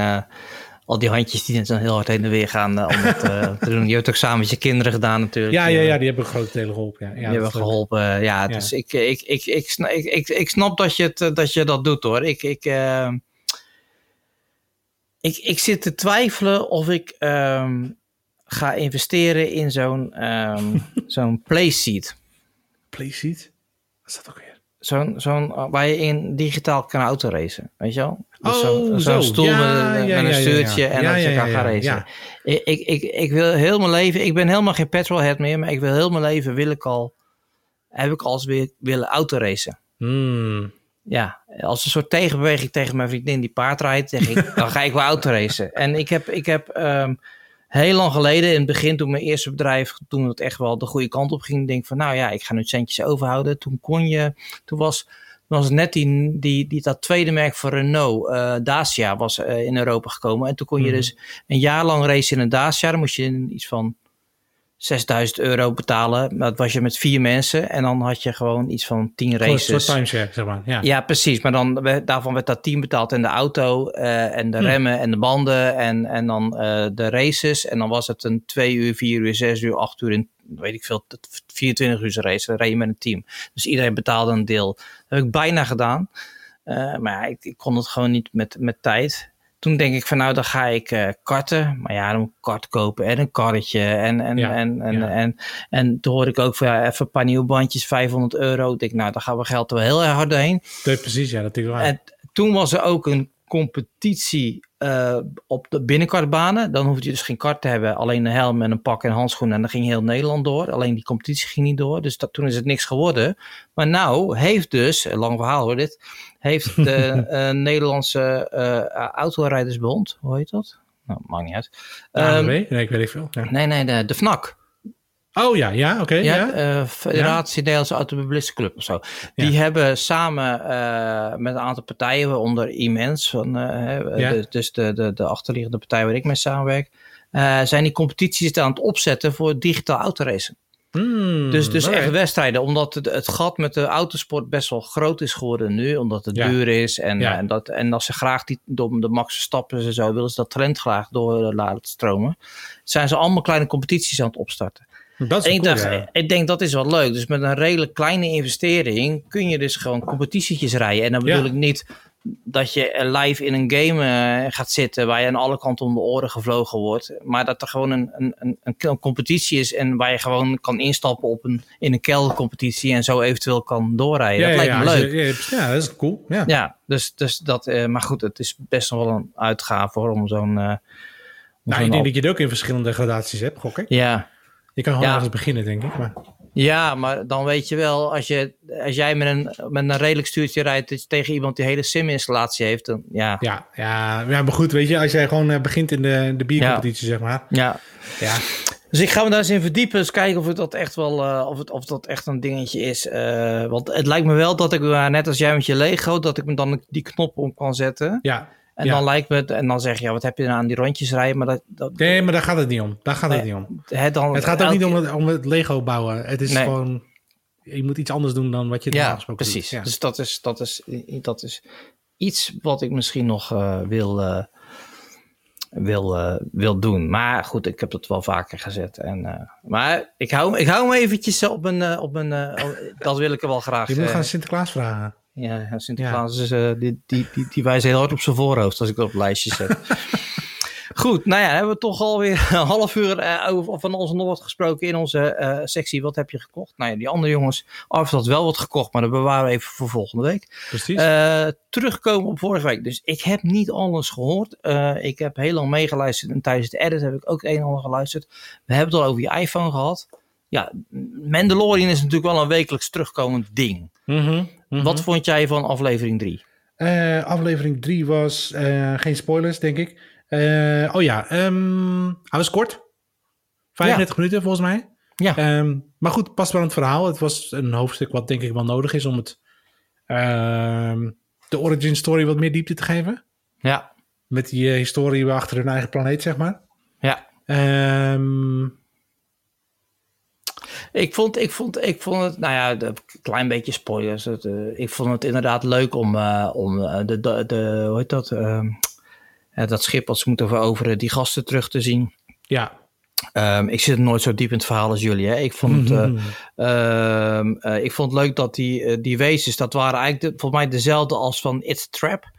al die handjes die dan heel hard heen en weer gaan om het te doen. Je hebt ook samen met je kinderen gedaan natuurlijk. Ja, ja, ja, die hebben een grote telen geholpen. Ja, ja, die hebben geholpen. Ja, Ja. dus ik, ik, ik, ik, sna- ik, ik, ik snap dat je, het, dat je dat doet hoor. Ik, ik, ik, ik zit te twijfelen of ik ehm, ga investeren in zo'n ehm zo'n playseat. Playseat? Wat is dat ook weer? Zo'n, zo'n, uh, waar je in digitaal kan autoracen, weet je wel? Dus Oh, zo'n, zo'n zo. stoel Ja, met, een- ja, met een ja, ja, stuurtje en dat je kan gaan racen. ik, ik, ik wil heel mijn leven, ik ben helemaal geen petrolhead meer, maar ik wil heel mijn leven, wil ik al, heb ik als weer willen autoracen. Hmm. Ja, als een soort tegenbeweging tegen mijn vriendin die paard rijdt, zeg ik, dan ga ik wel autoracen. En ik heb, ik heb ehm, heel lang geleden, in het begin toen mijn eerste bedrijf, toen het echt wel de goede kant op ging, denk van nou ja, ik ga nu centjes overhouden. Toen kon je, toen was, toen was net die, die, die, dat tweede merk van Renault, eh, Dacia, was eh, in Europa gekomen. En toen kon je Mhm. dus een jaar lang racen in een Dacia. Dan moest je in iets van 6000 euro betalen. Dat was je met vier mensen. En dan had je gewoon iets van 10 Gewoon een races. soort timeshare, zeg maar. Ja. Ja, precies. Maar dan, daarvan werd dat team betaald en de auto eh, en de remmen en de banden en, en dan eh, de races. En dan was het een twee uur, vier uur, zes uur, acht uur in, weet ik veel, 24 uur race. Dan reed je met een team. Dus iedereen betaalde een deel. Dat heb ik bijna gedaan. Eh, maar ja, ik, ik kon het gewoon niet met, met tijd. Toen denk ik van nou, dan ga ik eh, karten. Maar ja, dan moet ik kart kopen en een karretje. En, en, Ja, en, en, ja. en, en toen hoorde ik ook van ja, even een paar nieuwe bandjes, 500 euro. Ik denk nou, dan gaan we geld er wel heel erg hard doorheen. Nee, precies, ja, dat is wel. En toen was er ook een competitie eh, op de binnenkartbanen. Dan hoefde je dus geen kart te hebben, alleen een helm en een pak en handschoenen. En dan ging heel Nederland door. Alleen die competitie ging niet door. Dus dat, toen is het niks geworden. Maar nou heeft dus, een lang verhaal hoor dit, heeft de eh, Nederlandse eh Autorijdersbond, hoe heet dat? Nou, maakt niet uit. Ehm, nee, ik weet niet veel. Ja. nee, nee, de, de FNAC. Oh ja, ja, oké. Ja, ja. eh, Federatie Nederlandse Automobilistenclub of zo. Die hebben samen eh, met een aantal partijen, waaronder Immens, van, eh, Ja. de- dus de, de, de achterliggende partij waar ik mee samenwerk, zijn die competities aan het opzetten voor digitaal autoracen. Hmm, Dus, dus echt wedstrijden, omdat het, het gat met de autosport best wel groot is geworden nu, omdat het Ja. duur is. En, Ja. en, dat, en als ze graag die, door de Max Verstappen en zo, willen ze dat trend graag door laten stromen, zijn ze allemaal kleine competities aan het opstarten. Dat is En ik, cool, dacht, ja. ik denk dat is wel leuk. Dus met een redelijk kleine investering kun je dus gewoon competitietjes rijden. En dan bedoel Ja. ik niet dat je live in een game eh, gaat zitten waar je aan alle kanten om de oren gevlogen wordt. Maar dat er gewoon een, een, een, een competitie is en waar je gewoon kan instappen op een, in een keldercompetitie en zo eventueel kan doorrijden. dat lijkt me leuk. je- ja, ja, dat is cool. Ja. Ja, dus, dus dat, eh, maar goed, het is best nog wel een uitgave hoor, om zo'n... om Nou, ik denk dat je het ook in verschillende gradaties hebt, gok ik. Ja, Je kan gewoon Ja. ergens beginnen, denk ik. Maar Ja, maar dan weet je wel, als, je, als jij met een, met een redelijk stuurtje rijdt dat je tegen iemand die hele sim-installatie heeft, dan ja. ja, ja, ja, maar goed, weet je, als jij gewoon eh, begint in de, de biercompetitie, zeg maar. ja. Ja, Dus ik ga me daar eens in verdiepen, eens kijken of het dat echt wel, eh, of, het, of dat echt een dingetje is. Eh, want het lijkt me wel dat ik, net als jij met je Lego, dat ik me dan die knop om kan zetten. ja. En Ja. dan lijkt me, het- en dan zeg je, ja, wat heb je nou aan die rondjes rijden? Maar dat, dat Nee, maar daar gaat het niet om. Daar gaat het niet om. dan, Het gaat ook elke- niet om het, om het Lego bouwen. Het is Nee. gewoon, je moet iets anders doen dan wat je normaal Ja, gesproken precies. doet. Ja. Dus dat is, dat, is, dat is iets wat ik misschien nog eh, wil, eh, wil, eh, wil doen. Maar goed, ik heb het wel vaker gezet. En, maar ik hou, ik hou hem eventjes op een... op een eh, oh, dat wil ik er wel graag. Je moet gaan Sinterklaas vragen. Ja, ja, Sinterklaas is, eh, die, die, die, die wijst heel hard op zijn voorhoofd als ik dat op het lijstje zet. Goed, nou ja, hebben we toch alweer een half uur eh, over van ons nog wat gesproken in onze eh, sectie. Wat heb je gekocht? Nou ja, die andere jongens, Arvid had wel wat gekocht, maar dat bewaren we even voor volgende week. Precies. Terugkomen op vorige week. Dus ik heb niet alles gehoord. Eh, ik heb heel lang meegeluisterd en tijdens het edit heb ik ook een en ander geluisterd. We hebben het al over je iPhone gehad. Ja, Mandalorian is natuurlijk wel een wekelijks terugkomend ding. Mhm. Mhm. Wat vond jij van aflevering 3? Eh, aflevering 3 was eh, geen spoilers, denk ik. Eh, oh ja, ehm, hij was kort. 35 minuten volgens mij. Ja. Ehm, maar goed, past wel in het verhaal. Het was een hoofdstuk wat denk ik wel nodig is om het, ehm, de origin story wat meer diepte te geven. Ja, Met die historie achter hun eigen planeet, zeg maar. ja. Ehm, Ik vond, ik, vond, ik vond het, nou ja, een klein beetje spoilers. Het, eh, ik vond het inderdaad leuk om, eh, om eh, de, de, de, hoe heet dat, ehm, eh, dat schip wat ze moeten veroveren, die gasten terug te zien. ja. Ehm, ik zit nooit zo diep in het verhaal als jullie. Hè. Ik, vond het, Mhm. eh, ehm, eh, ik vond het leuk dat die, die wezens, dat waren eigenlijk de, volgens mij dezelfde als van It's Trap.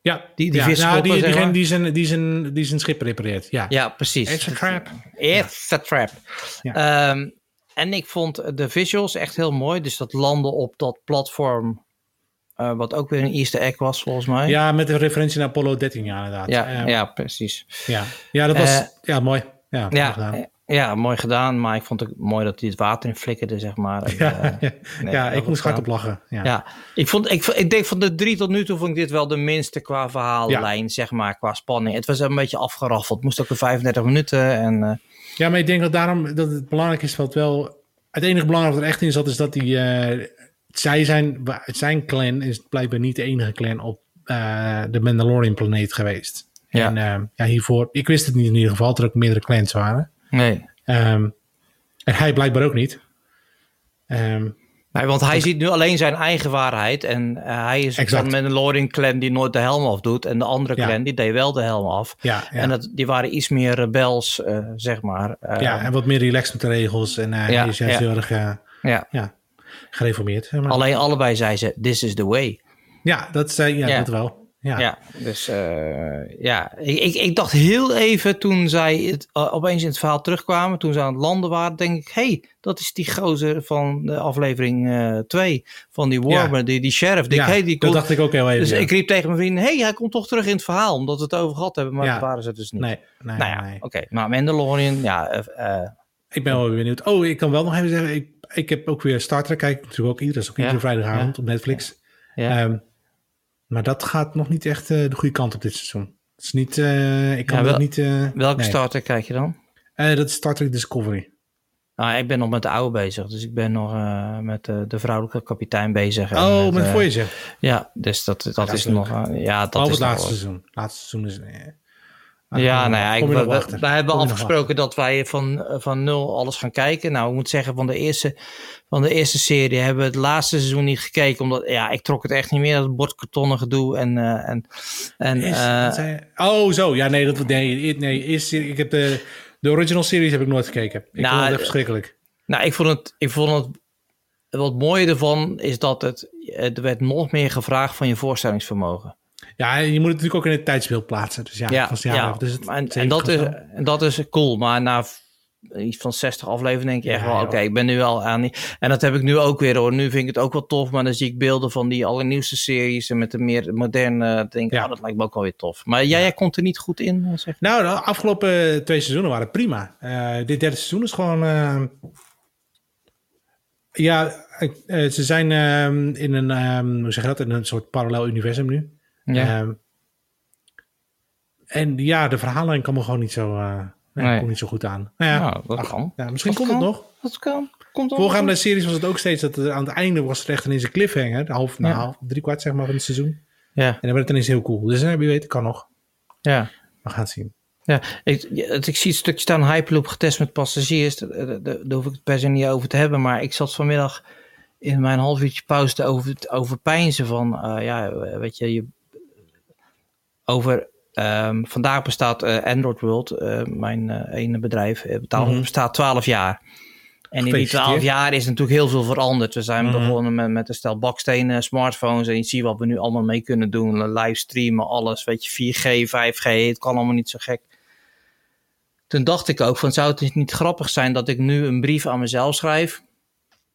ja, die- die ja, nou, die, zeg diegene maar. die zijn, die, zijn, die zijn schip repareert. Ja, Ja, precies. It's a trap. It's a trap. Ja. En ik vond de visuals echt heel mooi. Dus dat landen op dat platform, eh, wat ook weer een easter egg was volgens mij. ja, met een referentie naar Apollo 13, ja, inderdaad. ja, ja, precies. ja. ja, dat was Eh, ja, mooi. Ja, gedaan. ja, mooi gedaan. Maar ik vond het mooi dat hij het water in flikkerde, zeg maar. En, Ja, eh, ja, nee, ja heel ik moest goed hard op lachen. Ja. Ja, ik, vond, ik, ik denk van de drie tot nu toe vond ik dit wel de minste qua verhaallijn, zeg maar, qua spanning. Het was een beetje afgeraffeld. Het moest ook weer 35 minuten. En, ja, maar ik denk dat daarom dat het belangrijk is wat wel... Het enige belangrijke wat er echt in zat is dat die... eh, zij zijn, zijn clan is blijkbaar niet de enige clan op eh, de Mandalorian planeet geweest. Ja. En eh, ja, hiervoor... Ik wist het niet in ieder geval, dat er ook meerdere clans waren. nee. Ehm, en hij blijkbaar ook niet. Ehm, Nee, want hij ziet nu alleen zijn eigen waarheid. En eh, hij is Exact. van Mandalorian clan die nooit de helm afdoet. En de andere Ja. clan die deed wel de helm af. ja, ja. En dat, die waren iets meer rebels, eh, zeg maar. Eh, ja, en wat meer relaxed met de regels. En hij is juist heel erg ja. ja, gereformeerd. Zeg maar. Alleen allebei zei ze, this is the way. Ja, dat, Ja. dat wel. Ja. Ja, dus eh, ja, ik, ik, ik dacht heel even toen zij het, eh, opeens in het verhaal terugkwamen, toen ze aan het landen waren, denk ik, hey, dat is die gozer van de aflevering 2, van die Warmer, die, die sheriff. Denk, Ja, hey, die dat dacht ik ook heel even. dus ja. ik riep tegen mijn vrienden, hey, hij komt toch terug in het verhaal, omdat we het over gehad hebben, maar dat waren ze dus niet. Nee, nee, nou ja, nee. oké, maar Mandalorian, ja, eh, eh, Ik ben wel benieuwd. Oh, ik kan wel nog even zeggen, ik, ik heb ook weer Star Trek, kijk natuurlijk ook iedere, is ook iedere vrijdagavond op Netflix. ja. Ehm, maar dat gaat nog niet echt eh, de goede kant op dit seizoen. Het is niet, eh, ik kan Ja, dat wel- niet... eh, Welke nee. starter kijk je dan? Dat is Star Trek Discovery. Nou, ik ben nog met de oude bezig, dus ik ben nog met de vrouwelijke kapitein bezig. en Oh, met Voyager. Ja, dus dat, dat, dat is nog. ja, dat is het laatste wel- seizoen. Laatste seizoen is... ah, Ja, nou ja, we, we- hebben afgesproken dat wij van, eh, van nul alles gaan kijken. Nou, ik moet zeggen, van de eerste, van de eerste serie hebben we het laatste seizoen niet gekeken. Omdat, ja, ik trok het echt niet meer, dat bordkartonnen gedoe. En, eh, en, en Is- eh, zei oh, zo. Ja, nee, dat, nee, nee is, ik heb de, de original series heb ik nooit gekeken. Ik Nou, vond het echt verschrikkelijk. nou, ik vond het, ik vond het, wat mooie ervan is dat het, er werd nog meer gevraagd van je voorstellingsvermogen. Ja, je moet het natuurlijk ook in het tijdsbeeld plaatsen. Dus ja, Ja, vast ja. Dus het, en, dat is, en dat is cool. Maar na iets van 60 afleveringen denk je echt Ja, wel, oké, ik ben nu al aan die... En dat heb ik nu ook weer hoor. Nu vind ik het ook wel tof, maar dan zie ik beelden van die allernieuwste series en met de meer moderne, denk ik, Ja. oh, dat lijkt me ook wel weer tof. Maar jij, jij komt er niet goed in, eh, zeg. Nou, de afgelopen twee seizoenen waren prima. Eh, dit derde seizoen is gewoon... eh, ja, eh, ze zijn ehm, in een, ehm, hoe zeg je dat, in een soort parallel universum nu. Ja. Ehm, en ja, de verhaallijn kwam er gewoon niet zo, eh nee, Nee. komt niet zo goed aan. Nou ja, Nou, dat ach, kan. Ja, misschien Dat komt kan. het nog. Dat kan. Komt Voorgaande series was het ook steeds dat er aan het einde was het echt ineens een cliffhanger. De half, nou, Ja. half, drie kwart zeg maar van het seizoen. Ja, En dan werd het ineens heel cool. Dus eh, wie weet, het kan nog. ja. We gaan het zien. Ja, ik, het- ik zie het stukje staan Hyperloop getest met passagiers. Daar, daar, daar hoef ik het per se niet over te hebben. Maar ik zat vanmiddag in mijn half uurtje pauze te over, te overpeinzen van... eh, ja, weet je, je over... ehm, vandaag bestaat eh, Android World, eh, mijn eh, ene bedrijf, betaalt, Mhm. bestaat 12 jaar. En in die Gefeliciteerd. 12 jaar is natuurlijk heel veel veranderd. We zijn Mhm. begonnen met, met een stel bakstenen, smartphones. En je ziet wat we nu allemaal mee kunnen doen. Livestreamen, alles. Weet je, 4G, 5G. Het kan allemaal niet zo gek. Toen dacht ik ook van, zou het niet grappig zijn dat ik nu een brief aan mezelf schrijf.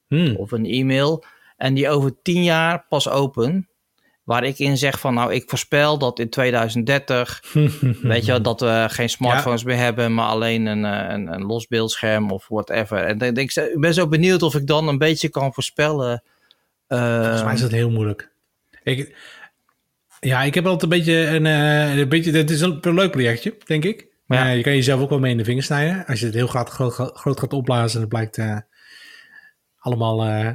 Hmm. Of een e-mail. En die over 10 jaar pas open. Waar ik in zeg van, nou, ik voorspel dat in 2030 Weet je dat we geen smartphones meer hebben, maar alleen een, eh, een, een los beeldscherm of whatever. En dan denk ik, ben zo benieuwd of ik dan een beetje kan voorspellen Volgens mij is het heel moeilijk. Ik, ja, ik heb altijd een beetje een, uh, een beetje. Het is een, een leuk projectje, denk ik. Maar ja. je kan jezelf ook wel mee in de vingers snijden. Als je het heel groot, groot, groot gaat opblazen, dan blijkt uh, allemaal. Uh,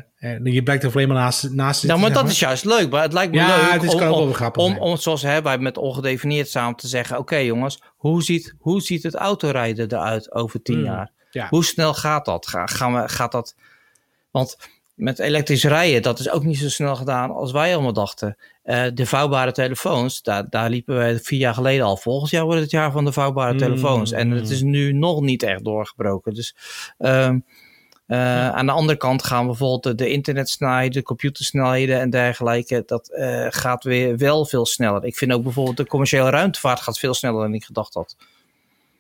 je blijkt er alleen maar naast. naast ja, maar dat is juist leuk. Maar het lijkt me ja, leuk het is om, kan ook om, wel grappig om, om, zoals hè, wij met ongedefinieerd samen te zeggen: Oké, jongens, hoe ziet, hoe ziet het autorijden eruit over tien Hmm, jaar? ja. Hoe snel gaat dat? Ga, gaan we, gaat dat? Want met elektrisch rijden, dat is ook niet zo snel gedaan als wij allemaal dachten. Eh, de vouwbare telefoons, daar, daar liepen wij vier jaar geleden al. Volgend jaar wordt het jaar van de vouwbare Mm. telefoons. En het is nu nog niet echt doorgebroken. Dus eh, aan de andere kant gaan bijvoorbeeld de, de internetsnelheden, de computersnelheden en dergelijke. Dat eh, gaat weer wel veel sneller. Ik vind ook bijvoorbeeld de commerciële ruimtevaart gaat veel sneller dan ik gedacht had.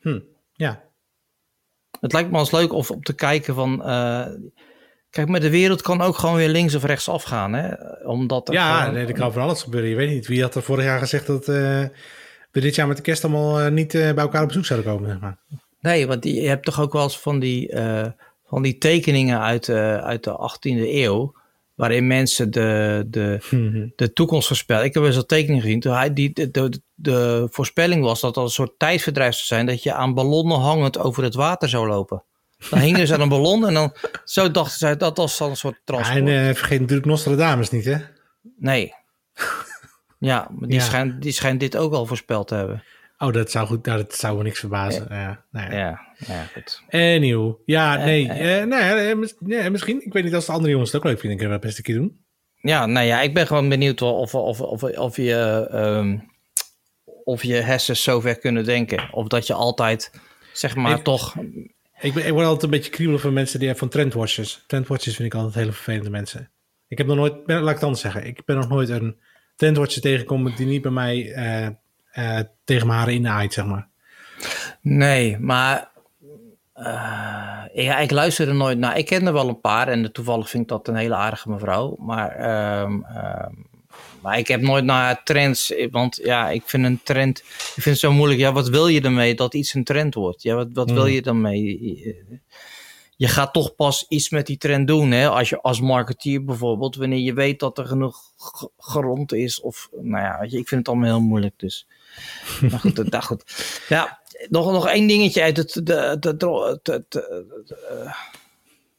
Hm, ja. Het lijkt me als leuk of om te kijken van. eh, kijk, maar de wereld kan ook gewoon weer links of rechts afgaan. Hè? Omdat Ja, gewoon- nee, er kan van alles gebeuren. Je weet niet. Wie had er vorig jaar gezegd dat we dit jaar met de kerst allemaal niet bij elkaar op bezoek zouden komen? Zeg maar. Nee, want je hebt toch ook wel eens van die, van die tekeningen uit, eh, uit de 18e eeuw. Waarin mensen de, de, Mhm. de toekomst voorspellen. Ik heb wel eens een tekening gezien. Toen hij, die, de, de, de voorspelling was dat dat een soort tijdverdrijf zou zijn. Dat je aan ballonnen hangend over het water zou lopen. Dan hingen ze aan een ballon en dan zo dachten zij dat was dan een soort Ja, transport. en eh, vergeet natuurlijk Nostradamus niet, hè? Nee. Ja, maar die, Ja. Schijnt, die schijnt dit ook al voorspeld te hebben. Oh, dat zou goed. Nou, dat zou me niks verbazen. Ja, nou ja. Ja, goed. Anyhow. Ja, nee. eh. eh, nee, eh, mis- nee, misschien. Ik weet niet als de andere jongens het ook leuk vinden. Kunnen we dat best een keer doen. Ja, nou ja, ik ben gewoon benieuwd of, of, of, of, je, ehm, of je hersens zo ver kunnen denken. Of dat je altijd, zeg maar, Ik- toch... Ik, ben, ik word altijd een beetje kriebelig van mensen die van trendwatchers. Trendwatchers vind ik altijd hele vervelende mensen. Ik heb nog nooit, ben- laat ik het anders zeggen. Ik ben nog nooit een trendwatcher tegengekomen die niet bij mij eh, eh, tegen mijn haren inaait, zeg maar. Nee, maar... eh, ja, ik luister er nooit naar. Ik ken er wel een paar en toevallig vind ik dat een hele aardige mevrouw. Maar, ehm, ehm, maar ik heb nooit naar trends, want ja, ik vind een trend, ik vind het zo moeilijk. Ja, wat wil je ermee dat iets een trend wordt? Ja, wat, wat wil Mm. je dan mee? Je gaat toch pas iets met die trend doen, hè? Als je als marketeer bijvoorbeeld, wanneer je weet dat er genoeg grond is, of nou ja, weet je, ik vind het allemaal heel moeilijk. Dus, maar goed, dat, dat goed. Ja, nog, nog één dingetje uit het de, de, de, de, de- de- eh,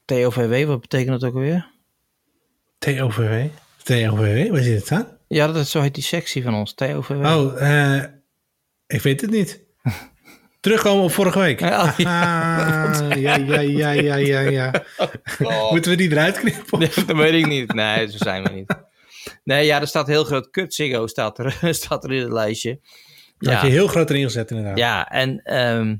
TOVW, wat betekent dat ook alweer? TOVW? TOVW? Waar zit het staan? Ja, dat is, zo heet die sectie van ons, TOVW. Oh, eh, ik weet het niet. Terugkomen op vorige week. Ja, Ah, ja, ja, ja, ja, ja, ja. Moeten we die eruit knippen? Nee, dat weet ik niet. Nee, zo zijn we niet. Nee, ja, er staat heel groot kut Ziggo staat er, staat er in het lijstje. Dat had je heel groot erin gezet inderdaad. Ja, en ehm,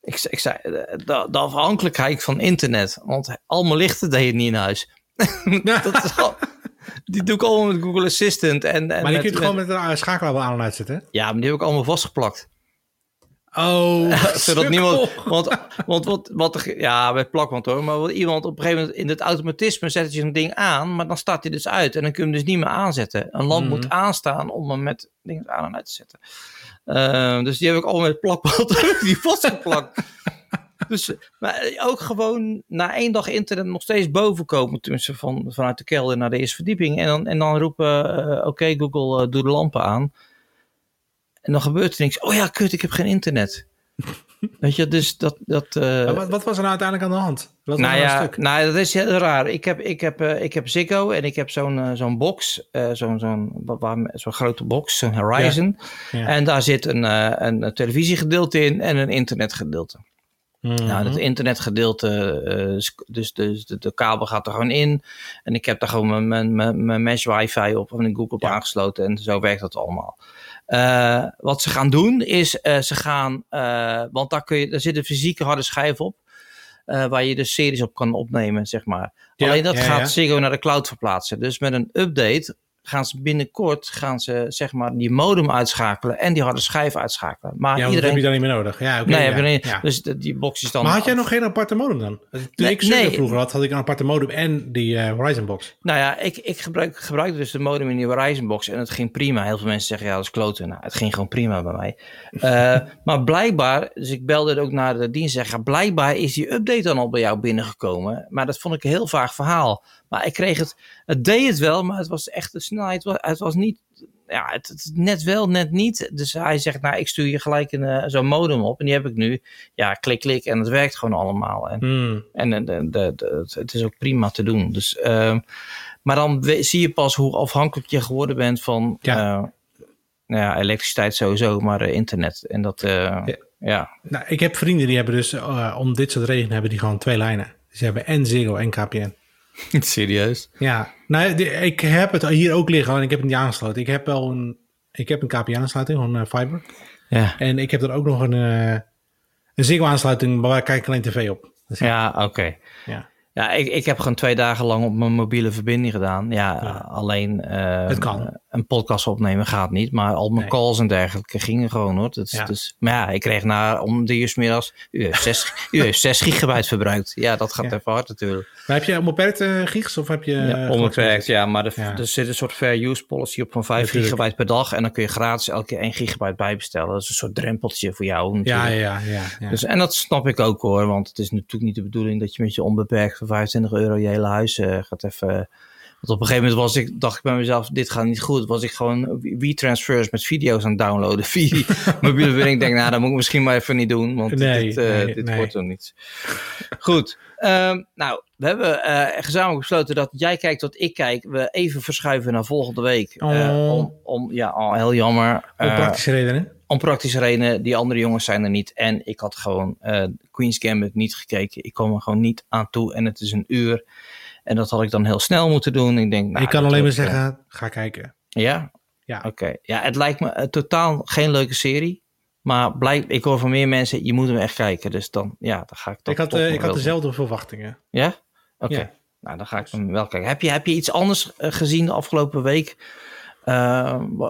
ik, ik zei, eh, de, de afhankelijkheid van internet. Want al mijn lichten deed het niet in huis. dat is al, die doe ik allemaal met Google Assistant. En, en maar je met- kunt het gewoon met een schakelaar wel aan en uitzetten. Ja, maar die heb ik allemaal vastgeplakt. Oh, Zodat niemand. Want, want wat, wat ja, met plakband hoor. Maar wat iemand op een gegeven moment in het automatisme zet je een ding aan. Maar dan staat hij dus uit. En dan kun je hem dus niet meer aanzetten. Een lamp Mhm. moet aanstaan om hem met dingen aan en uit te zetten. Eh, dus die heb ik allemaal met plakband die vastgeplakt. Dus, maar ook gewoon na één dag internet nog steeds boven komen. Tenminste van, vanuit de kelder naar de eerste verdieping. En dan, en dan roepen, eh, oké Google, eh, doe de lampen aan. En dan gebeurt er niks. Oh ja, kut, ik heb geen internet. Weet je, dus dat... dat eh, wat, wat was er nou uiteindelijk aan de hand? Wat nou ja, stuk? nou, dat is heel raar. Ik heb, ik heb, eh, ik heb Ziggo en ik heb zo'n eh, zo'n box, zo'n zo'n zo'n grote box, zo'n Horizon. Ja. En daar zit een, een televisiegedeelte in en een internetgedeelte. Mhm. Nou, dat internetgedeelte, dus, dus de, de kabel gaat er gewoon in. En ik heb daar gewoon mijn, mijn, mijn, mesh wifi op en Google op Ja. aangesloten. En zo werkt dat allemaal. Eh, wat ze gaan doen is, eh, ze gaan, eh, want daar, kun je, daar zit een fysieke harde schijf op. waar je dus series op kan opnemen, zeg maar. Ja, Alleen dat ja, gaat ja. Ziggo naar de cloud verplaatsen. Dus met een update gaan ze binnenkort gaan ze, zeg maar, die modem uitschakelen en die harde schijf uitschakelen. Maar Ja, iedereen... dat heb je dan niet meer nodig. Ja, oké, nee, ja, niet- dus die box is dan... Maar had jij nog geen aparte modem dan? Toen Nee, ik nee. vroeger had, had ik een aparte modem en die eh, Horizon box. Nou ja, ik, ik gebruik, gebruikte dus de modem in die Horizon box en het ging prima. Heel veel mensen zeggen, ja, dat is kloten. Nou, het ging gewoon prima bij mij. Eh, maar blijkbaar, dus ik belde ook naar de dienst en zeg, ja, blijkbaar is die update dan al bij jou binnengekomen. Maar dat vond ik een heel vaag verhaal. Maar ik kreeg het, het deed het wel, maar het was echt de snelheid, wa- het was niet, ja, het, het net wel, net niet. Dus hij zegt, nou, ik stuur je gelijk een, eh, zo'n modem op en die heb ik nu. Ja, klik, klik en het werkt gewoon allemaal. En Hmm. en eh, de, de, de- het- het is ook prima te doen. Dus, ehm, maar dan we- zie je pas hoe afhankelijk je geworden bent van Ja. ja. nou ja, elektriciteit sowieso, maar eh, internet. En dat, eh, Ja. ja. Nou, ik heb vrienden die hebben dus, eh, om dit soort redenen, hebben die gewoon twee lijnen. Ze hebben en Ziggo en KPN. Serieus? Ja, nou, ik heb het hier ook liggen en ik heb het niet aangesloten. Ik heb wel een, ik heb een KPN-aansluiting, gewoon eh, fiber. Ja, En ik heb er ook nog een, eh, een Ziggo-aansluiting, maar waar kijk ik alleen tv op. Dus, ja oké. ja. Ja, ik, ik heb gewoon twee dagen lang op mijn mobiele verbinding gedaan. Ja, Ja. alleen eh, Het kan. een podcast opnemen gaat niet. Maar al mijn Nee. calls en dergelijke gingen gewoon hoor. Dat is, Ja. dus, maar ja, ik kreeg na om de uur middags, u heeft 6, u heeft 6 gigabyte verbruikt. Ja, dat gaat Ja. even hard natuurlijk. Maar heb je onbeperkt eh gigs of heb je... Ja, eh, onbeperkt, ja. Maar er, Ja. er zit een soort fair use policy op van 5 Natuurlijk. gigabyte per dag. En dan kun je gratis elke keer 1 gigabyte bijbestellen. Dat is een soort drempeltje voor jou natuurlijk. Ja, ja, ja. ja. Dus, en dat snap ik ook hoor. Want het is natuurlijk niet de bedoeling dat je met je onbeperkt voor 25 euro je hele huis eh, gaat even... Want op een gegeven moment was ik, dacht ik bij mezelf, dit gaat niet goed. Was ik gewoon WeTransfers met video's aan het downloaden via mobiele verbinding. Ik denk, nou, dat moet ik misschien maar even niet doen. Want Nee, dit, nee, dit nee. wordt er niets. Goed. Ehm, nou, we hebben eh, gezamenlijk besloten dat jij kijkt wat ik kijk. We even verschuiven naar volgende week. Eh, Oh. om, om, ja, al heel jammer. Om praktische redenen. om praktische redenen. Die andere jongens zijn er niet. En ik had gewoon Queen's Gambit niet gekeken. Ik kwam er gewoon niet aan toe. En het is een uur. En dat had ik dan heel snel moeten doen. Ik denk, nou, ik kan alleen maar zeggen, ga kijken. ja? Ja. Oké. Ja, het lijkt me eh, totaal geen leuke serie. Maar blijk, ik hoor van meer mensen, je moet hem echt kijken. Dus dan, ja, dan ga ik dat Ik had, toch eh, ik had dezelfde verwachtingen. Ja? Oké. Ja. Nou, dan ga ik hem wel kijken. Heb je, heb je iets anders eh, gezien de afgelopen week?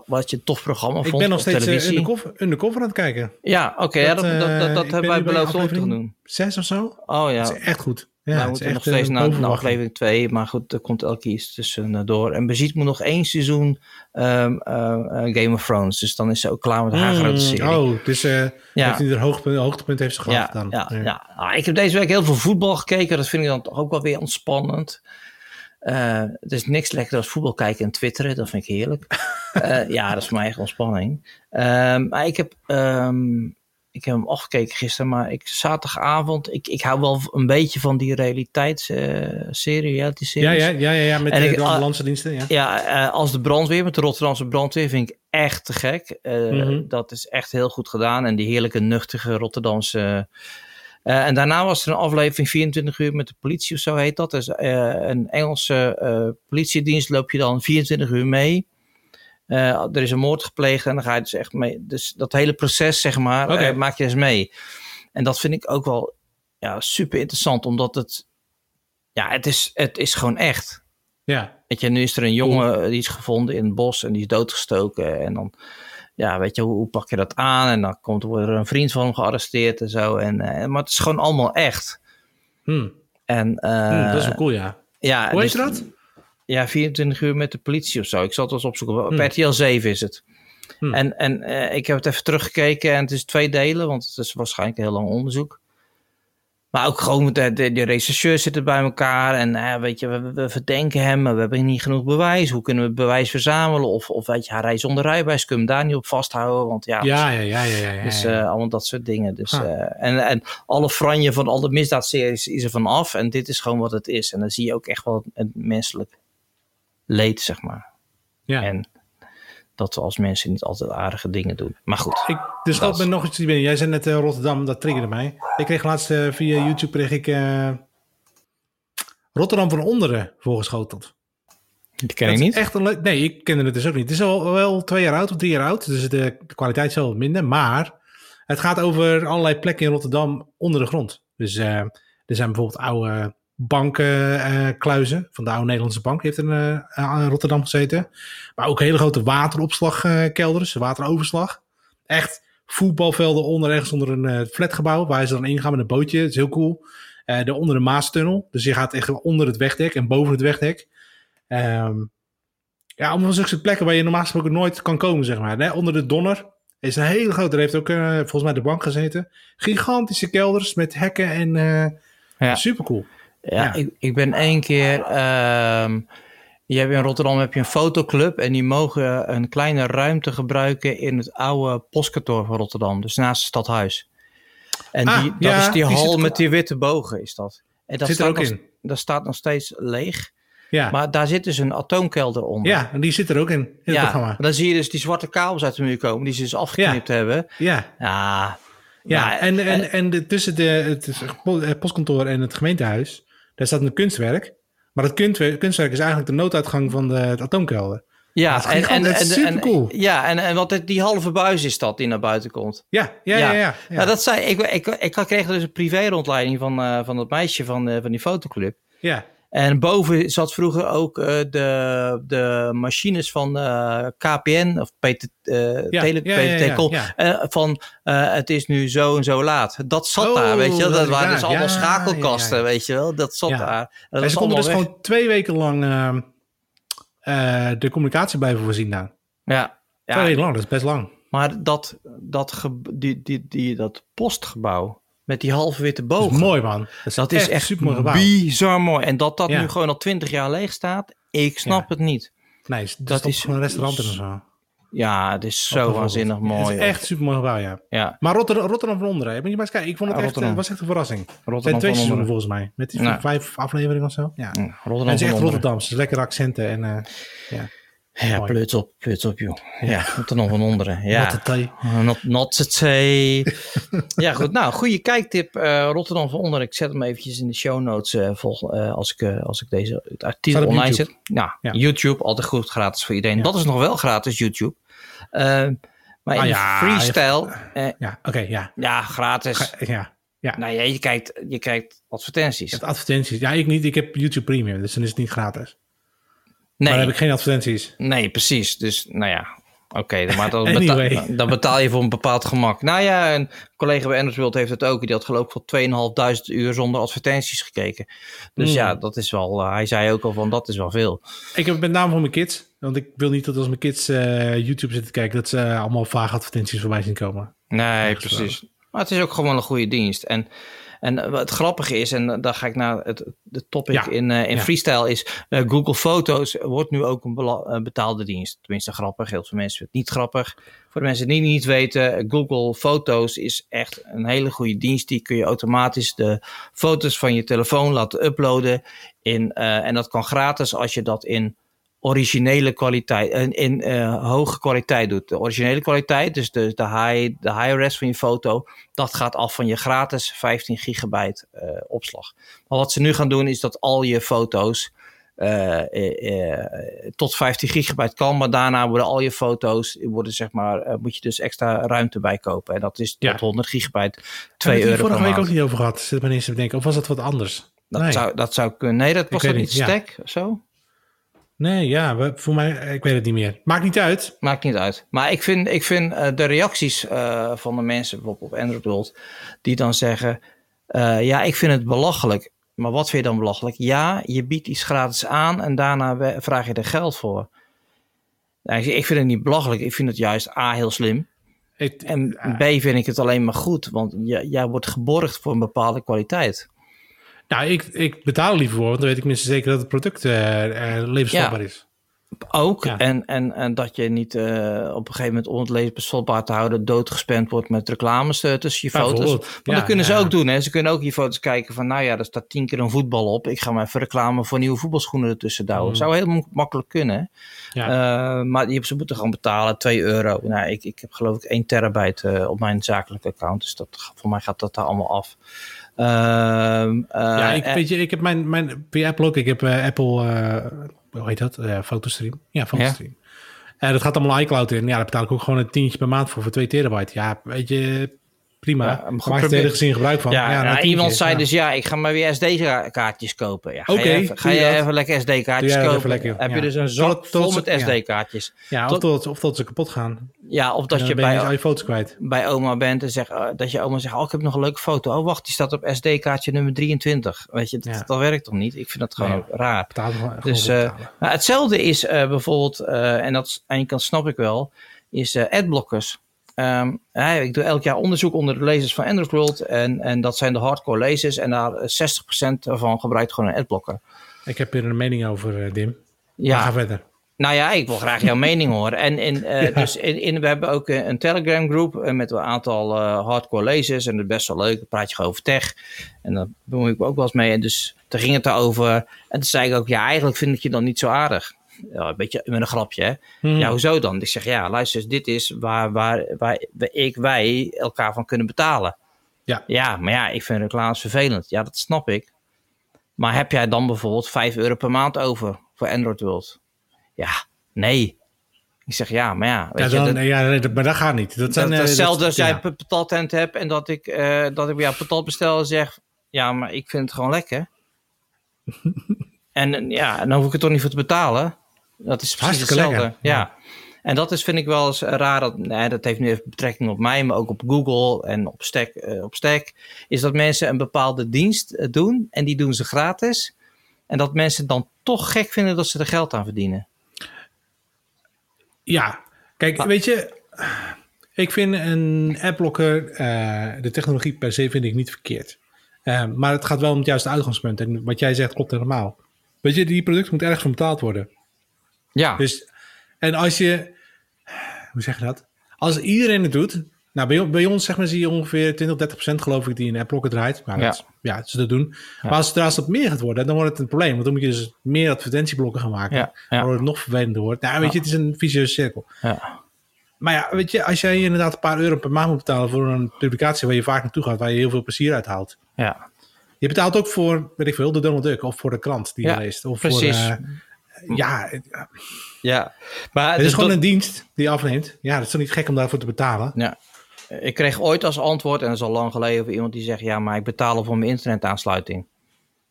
wat, je een tof programma vond Ik ben nog steeds televisie? undercover, undercover aan het kijken. Ja, oké. dat, Dat, dat, dat, dat ik hebben ben wij beloofd ook te doen. Zes of zo? Oh ja, Dat is echt goed. Ja, we is moeten nog steeds eh, naar, boven naar aflevering 2. Maar goed, er komt elke keer iets tussendoor. En Bezit moet nog één seizoen ehm, eh, eh, Game of Thrones. Dus dan is ze ook klaar met haar Mm, grote serie. Oh, dus eh Ja. heeft hij er hoogtepunt, hoogtepunt heeft ze gehad ja, dan. ja, ja. Ah, ik heb deze week heel veel voetbal gekeken. Dat vind ik dan toch ook wel weer ontspannend. Eh, het is niks lekker als voetbal kijken en twitteren. Dat vind ik heerlijk. Eh, ja, dat is voor mij echt ontspanning. Ehm, maar ik heb, ehm, ik heb hem afgekeken gisteren. Maar ik, zaterdagavond, ik, ik hou wel een beetje van die realiteitsserie, reality Ja, series. ja, ja, ja, ja, met En eh, ik- de ambulance diensten. Ja. Ja, eh, als de brandweer, met de Rotterdamse brandweer, vind ik echt te gek. Mhm. Dat is echt heel goed gedaan. En die heerlijke, nuchtige Rotterdamse. En daarna was er een aflevering 24 uur met de politie of zo heet dat. Dus een Engelse politiedienst loop je dan 24 uur mee. Eh, er is een moord gepleegd en dan ga je dus echt mee. Dus dat hele proces, zeg maar, Oké. eh, maak je eens mee. En dat vind ik ook wel ja, super interessant, omdat het. Ja, het is, het is gewoon echt. ja. Weet je, nu is er een jongen die is gevonden in het bos en die is doodgestoken. En dan, ja, weet je, hoe, hoe pak je dat aan? En dan komt wordt er een vriend van hem gearresteerd en zo. En, eh, maar het is gewoon allemaal echt. Hm. En, eh, Hm, dat is wel cool, ja. ja, Hoe heet dus- dat? Ja, 24 uur met de politie of zo. Ik zal het eens opzoeken. Op Hm. RTL 7 is het. Hm. En, en eh, ik heb het even teruggekeken en het is twee delen, want het is waarschijnlijk een heel lang onderzoek. Maar ook gewoon, de, de, de rechercheurs zitten bij elkaar en eh, weet je, we, we verdenken hem, maar we hebben niet genoeg bewijs. Hoe kunnen we bewijs verzamelen? Of, of weet je, hij rijdt zonder rijbewijs, kun je hem daar niet op vasthouden? Want ja, Ja, ja, ja, ja, ja. dus eh, allemaal dat soort dingen. Dus, Ah. en, en alle franje van al de misdaadseries is er van af. En dit is gewoon wat het is. En dan zie je ook echt wel het menselijk leed, zeg maar. ja. En dat we als mensen niet altijd aardige dingen doen. Maar goed. Ik, er schoot Dat me nog iets binnen. Jij zei net eh, Rotterdam, dat triggerde mij. Ik kreeg laatst eh, via YouTube kreeg ik, eh, Rotterdam van Onderen voorgeschoteld. Die ken Dat ik niet. Echt een leuk, nee, ik kende het dus ook niet. Het is al wel twee jaar oud of drie jaar oud. Dus de, de kwaliteit is wel wat minder. Maar het gaat over allerlei plekken in Rotterdam onder de grond. Dus er zijn bijvoorbeeld oude bankkluizen van de oude Nederlandse bank. Die heeft in, uh, aan Rotterdam gezeten. Maar ook hele grote wateropslagkelders, wateroverslag. Echt voetbalvelden onder, ergens onder een flatgebouw. Waar ze dan ingaan met een bootje. Dat is heel cool. de onder de Maastunnel. Dus je gaat echt onder het wegdek en boven het wegdek. Um, ja, allemaal zulke plekken waar je normaal gesproken nooit kan komen, zeg maar. Nee, onder de Donner is een hele grote. Daar heeft ook uh, volgens mij de bank gezeten. Gigantische kelders met hekken en uh, ja. super cool. Ja, ja, Ik, ik ben één keer. Uh, je hebt in Rotterdam heb je een fotoclub en die mogen een kleine ruimte gebruiken in het oude postkantoor van Rotterdam, dus naast het stadhuis. En ah, die, dat ja, is die hal met die witte bogen, is dat. En dat zit staat er ook nog, in. Dat staat nog steeds leeg. Ja. Maar daar zit dus een atoomkelder onder. Ja, en die zit er ook in, in het ja, programma. Dan zie je dus die zwarte kabels uit de muur komen, die ze dus afgeknipt hebben. Ja. Ja. Ja, en, en, en de, tussen de, het postkantoor en het gemeentehuis, daar staat een kunstwerk. Maar het kunstwerk is eigenlijk de nooduitgang van de, het atoomkelder. Ja, en, en, en, super cool. Ja, en, en wat die halve buis is dat die naar buiten komt. Ja, ja, ja. ja, ja, ja. dat zei, ik, ik, ik, ik kreeg dus een privé-rondleiding van, uh, van dat meisje van, uh, van die fotoclub. Ja. En boven zat vroeger ook uh, de, de machines van uh, KPN of PT, uh, ja, tele, ja, PTT, ja, ja, van het is nu zo en zo laat. Dat zat oh, daar, weet je wel. Dat, dat waren dus allemaal schakelkasten, weet je wel. Dat zat daar. Dat en ze konden dus weg. gewoon twee weken lang de communicatie blijven voorzien daar. Ja. Twee weken lang, dat is best lang. Maar dat, dat, die, die, die, dat postgebouw, met die halve witte. Dat is mooi, man. Dat is, echt, super mooi bizar mooi. En dat dat nu gewoon al twintig jaar leeg staat, ik snap het niet. Nee, dat, dat is een restaurant en zo. Ja, het is zo waanzinnig mooi. Het is echt super mooi gebouw, ja. ja. Maar Rotterdam, Rotterdam van onderen, moet je maar eens kijken. Ik vond het echt, uh, was echt een verrassing. Rotterdam zijn twee seizoenen volgens mij. Met die nou. vijf afleveringen of zo. Ja. Rotterdam en het is echt Rotterdamse, lekkere accenten en uh, ja. Ja, pluts op, pluts op, joh. Ja, er nog van onderen. Ja. Not the Not, not the ja, goed. Nou, goede kijktip. Uh, Rotterdam van onder. Ik zet hem eventjes in de show notes uh, vol, uh, als, ik, als ik deze het artikel online zet. Nou, ja. YouTube, altijd goed, gratis voor iedereen. Ja. Dat is nog wel gratis, YouTube. maar in ah, ja, freestyle... ja, oké, okay, ja. Ja, gratis. ja. Ja. Nou ja, je kijkt, je kijkt advertenties. Advertenties. Ja, ik niet. Ik heb YouTube Premium, dus dan is het niet gratis. Nee. Maar dan heb ik geen advertenties. Nee, precies. Dus nou ja, oké. Okay, maar dan, anyway. betaal, dan betaal je voor een bepaald gemak. Nou ja, een collega bij Endersworld heeft het ook. Die had geloof ik voor 2.500 uur zonder advertenties gekeken. Dus ja, hmm. dat is wel... Uh, hij zei ook al van, dat is wel veel. Ik heb het met name voor mijn kids. Want ik wil niet dat als mijn kids uh, YouTube zitten kijken... dat ze allemaal vaag advertenties voorbij zien komen. Nee, precies. Maar het is ook gewoon een goede dienst. En en wat grappige is, en dan ga ik naar het de topic in, uh, in freestyle, is uh, Google Foto's wordt nu ook een betaalde dienst. Tenminste grappig, heel veel mensen vinden het niet grappig. Voor de mensen die niet weten, Google Foto's is echt een hele goede dienst. Die kun je automatisch de foto's van je telefoon laten uploaden. In, uh, en dat kan gratis als je dat in originele kwaliteit, in, in uh, hoge kwaliteit doet. De originele kwaliteit, dus de, de, high, de high res van je foto, dat gaat af van je gratis 15 gigabyte uh, opslag. Maar wat ze nu gaan doen is dat al je foto's uh, tot 15 gigabyte kan, maar daarna worden al je foto's, worden zeg maar, moet je dus extra ruimte bij kopen. En dat is tot ja. 100 gigabyte 2 euro. Daar vorige week ook niet over gehad, zit me eens te bedenken. Of was dat wat anders? Dat, nee. zou, dat zou kunnen. Nee, dat was dat niet stack of zo? Nee, ja, voor mij, ik weet het niet meer. Maakt niet uit. Maakt niet uit. Maar ik vind, ik vind uh, de reacties uh, van de mensen, bijvoorbeeld op Android World, die dan zeggen: uh, Ja, ik vind het belachelijk. Maar wat vind je dan belachelijk? Ja, je biedt iets gratis aan en daarna vraag je er geld voor. Nou, ik vind het niet belachelijk. Ik vind het juist A heel slim. En B vind ik het alleen maar goed, want jij wordt geborgd voor een bepaalde kwaliteit. Nou, ik, ik betaal liever voor, want dan weet ik minstens zeker dat het product uh, levensvatbaar ja. is. Ook. Ja. En, en, en dat je niet uh, op een gegeven moment om het levensvatbaar te houden doodgespend wordt met reclames tussen je foto's. Maar ja, dat kunnen ze ook doen. Hè? Ze kunnen ook je foto's kijken van, nou ja, er staat tien keer een voetbal op. Ik ga maar even reclame voor nieuwe voetbalschoenen ertussen douwen. Mm. Zou heel makkelijk kunnen. Maar je, ze moeten gewoon betalen 2 euro. Nou, ik, ik heb geloof ik 1 terabyte op mijn zakelijke account. Dus dat, voor mij gaat dat daar allemaal af. Uh, ja, ik, weet je, ik heb mijn, mijn via Apple ook. Ik heb uh, Apple, hoe heet dat? Fotostream. Ja, Fotostream. Ja? dat gaat allemaal iCloud in. Ja, daar betaal ik ook gewoon een tientje per maand voor, voor 2 terabyte. Ja, weet je, prima. Ja, Maak er hele gezien gebruik van. Ja, nou, iemand zei dus ja, ik ga maar weer SD-kaartjes kopen. Ja, ga Oké, je even, ga je dat. even lekker SD-kaartjes dat kopen? lekker, Heb je dus een zak tot vol met. SD-kaartjes? Ja, of tot- tot, of tot ze kapot gaan. Ja, of dat je ben je al bij, je foto's kwijt. bij oma bent en zegt, eh, dat je oma zegt, oh, ik heb nog een leuke foto. Oh, wacht, die staat op SD-kaartje nummer 23. Weet je, dat, dat werkt toch niet? Ik vind dat gewoon Nee. raar. Betaal gewoon, Dus, eh. Nou, hetzelfde is eh, bijvoorbeeld, en dat aan je kant snap ik wel, is adblockers. Ehm, ik doe elk jaar onderzoek onder de lezers van Android World. En, en dat zijn de hardcore lezers. En daar eh, 60% ervan gebruikt gewoon een adblocker. Ik heb hier een mening over, eh, Dim. Maar Ja, ga verder. nou ja, ik wil graag jouw mening horen. En in, eh, Ja. dus in, in, we hebben ook eh, een Telegram groep eh, met een aantal eh, hardcore lezers. En dat is best wel leuk. Dan praat je gewoon over tech. En daar bemoei ik me ook wel eens mee. En dus toen ging het daarover. En toen zei ik ook, ja, eigenlijk vind ik je dan niet zo aardig. Ja, een beetje met een grapje, hè. Hmm. Ja, hoezo dan? Ik zeg, ja, luister, dit is waar, waar, waar ik, wij elkaar van kunnen betalen. Ja. Ja, maar ja, ik vind reclames vervelend. Ja, dat snap ik. Maar heb jij dan bijvoorbeeld 5 euro per maand over voor Android World? Ja, nee. Ik zeg, ja, maar ja, weet ja, dan, je, dat, ja, nee, dat- maar dat gaat niet. Dat zijn, dat, eh, hetzelfde dat- als jij een patattent hebt en dat ik, eh, dat ik bij jou patat bestel en zeg, ja, maar ik vind het gewoon lekker. en eh, ja, dan hoef ik er toch niet voor te betalen. Dat is precies Hartstikke hetzelfde. lekker, Ja. En dat is, vind ik wel eens raar. Dat, nee, dat heeft nu even betrekking op mij, maar ook op Google en op Stack. eh, op Stack is dat mensen een bepaalde dienst eh, doen en die doen ze gratis. En dat mensen dan toch gek vinden dat ze er geld aan verdienen. Ja, kijk, Ah. weet je, ik vind een appblocker, eh de technologie per se vind ik niet verkeerd. Maar het gaat wel om het juiste uitgangspunt. En wat jij zegt klopt helemaal. Weet je, die product moet ergens voor betaald worden. Ja, Dus, en als je, hoe zeg je dat? Als iedereen het doet, nou bij, bij ons zeg maar zie je ongeveer 20, 30 procent geloof ik die een appblocker draait. Maar Ja. dat, ja, dat doen. Maar als het dat meer gaat worden, dan wordt het een probleem. Want dan moet je dus meer advertentieblokken gaan maken. Ja. Waardoor het nog vervelender wordt. Nou, weet je, het is een vicieuze cirkel. ja, Maar ja, weet je, als jij inderdaad een paar euro per maand moet betalen voor een publicatie waar je vaak naartoe gaat, waar je heel veel plezier uit haalt. ja. Je betaalt ook voor, weet ik veel, de Donald Duck of voor de krant die je leest. Of precies. Voor, eh, ja, het, ja. Maar het is dus gewoon dat- een dienst die afneemt. Ja, dat is toch niet gek om daarvoor te betalen? Ja. Ik kreeg ooit als antwoord, en dat is al lang geleden, van iemand die zegt: Ja, maar ik betaal voor mijn internetaansluiting.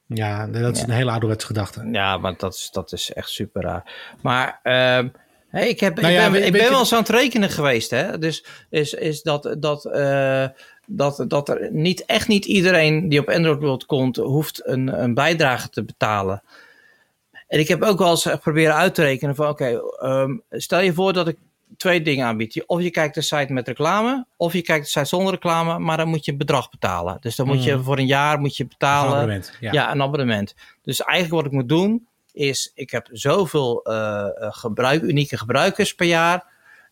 Ja, dat is een hele ouderwetse gedachte. Ja, maar dat is, dat is echt super raar. Maar ehm, hey, ik, heb, Nou ik ja, ben, weet- ik weet ben je- wel eens aan het rekenen geweest. Hè? Dus is, is dat, dat, eh, dat, dat er niet, echt niet iedereen die op Android World komt, hoeft een, een bijdrage te betalen. En ik heb ook wel eens proberen uit te rekenen van oké, ehm, stel je voor dat ik twee dingen aanbied. Of je kijkt de site met reclame, of je kijkt de site zonder reclame, maar dan moet je een bedrag betalen. Dus dan moet je Mhm. voor een jaar moet je Een betalen. abonnement, Ja. Ja. een abonnement. Dus eigenlijk wat ik moet doen is, ik heb zoveel eh, eh, gebruik, unieke gebruikers per jaar.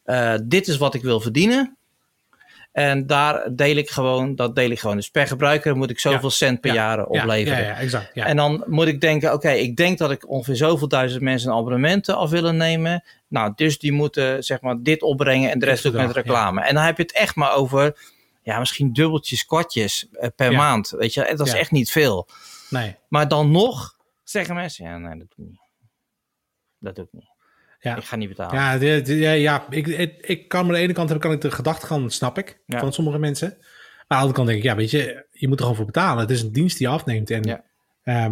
Eh, dit is wat ik wil verdienen. En daar deel ik gewoon, dat deel ik gewoon. Dus per gebruiker moet ik zoveel cent per Ja. jaar Ja, opleveren. Ja, ja, exact. Ja. En dan moet ik denken, oké, ik denk dat ik ongeveer zoveel duizend mensen abonnementen af willen nemen. Nou, dus die moeten zeg maar dit opbrengen en de rest doe ik met reclame. En dan heb je het echt maar over, ja, misschien dubbeltjes, kwartjes eh, per maand. Weet je, dat is echt niet veel. nee. Maar dan nog zeggen mensen, ja, nee, dat doe ik niet. Dat doe ik niet. Ja. Ik ga niet betalen. Ja, de- de- ja, ja ik, ik, ik kan aan de ene kant heb, kan ik de gedachtegang, snap ik, Ja. van sommige mensen. Maar aan de andere kant denk ik, ja, weet je, je moet er gewoon voor betalen. Het is een dienst die je afneemt. En Ja. ja,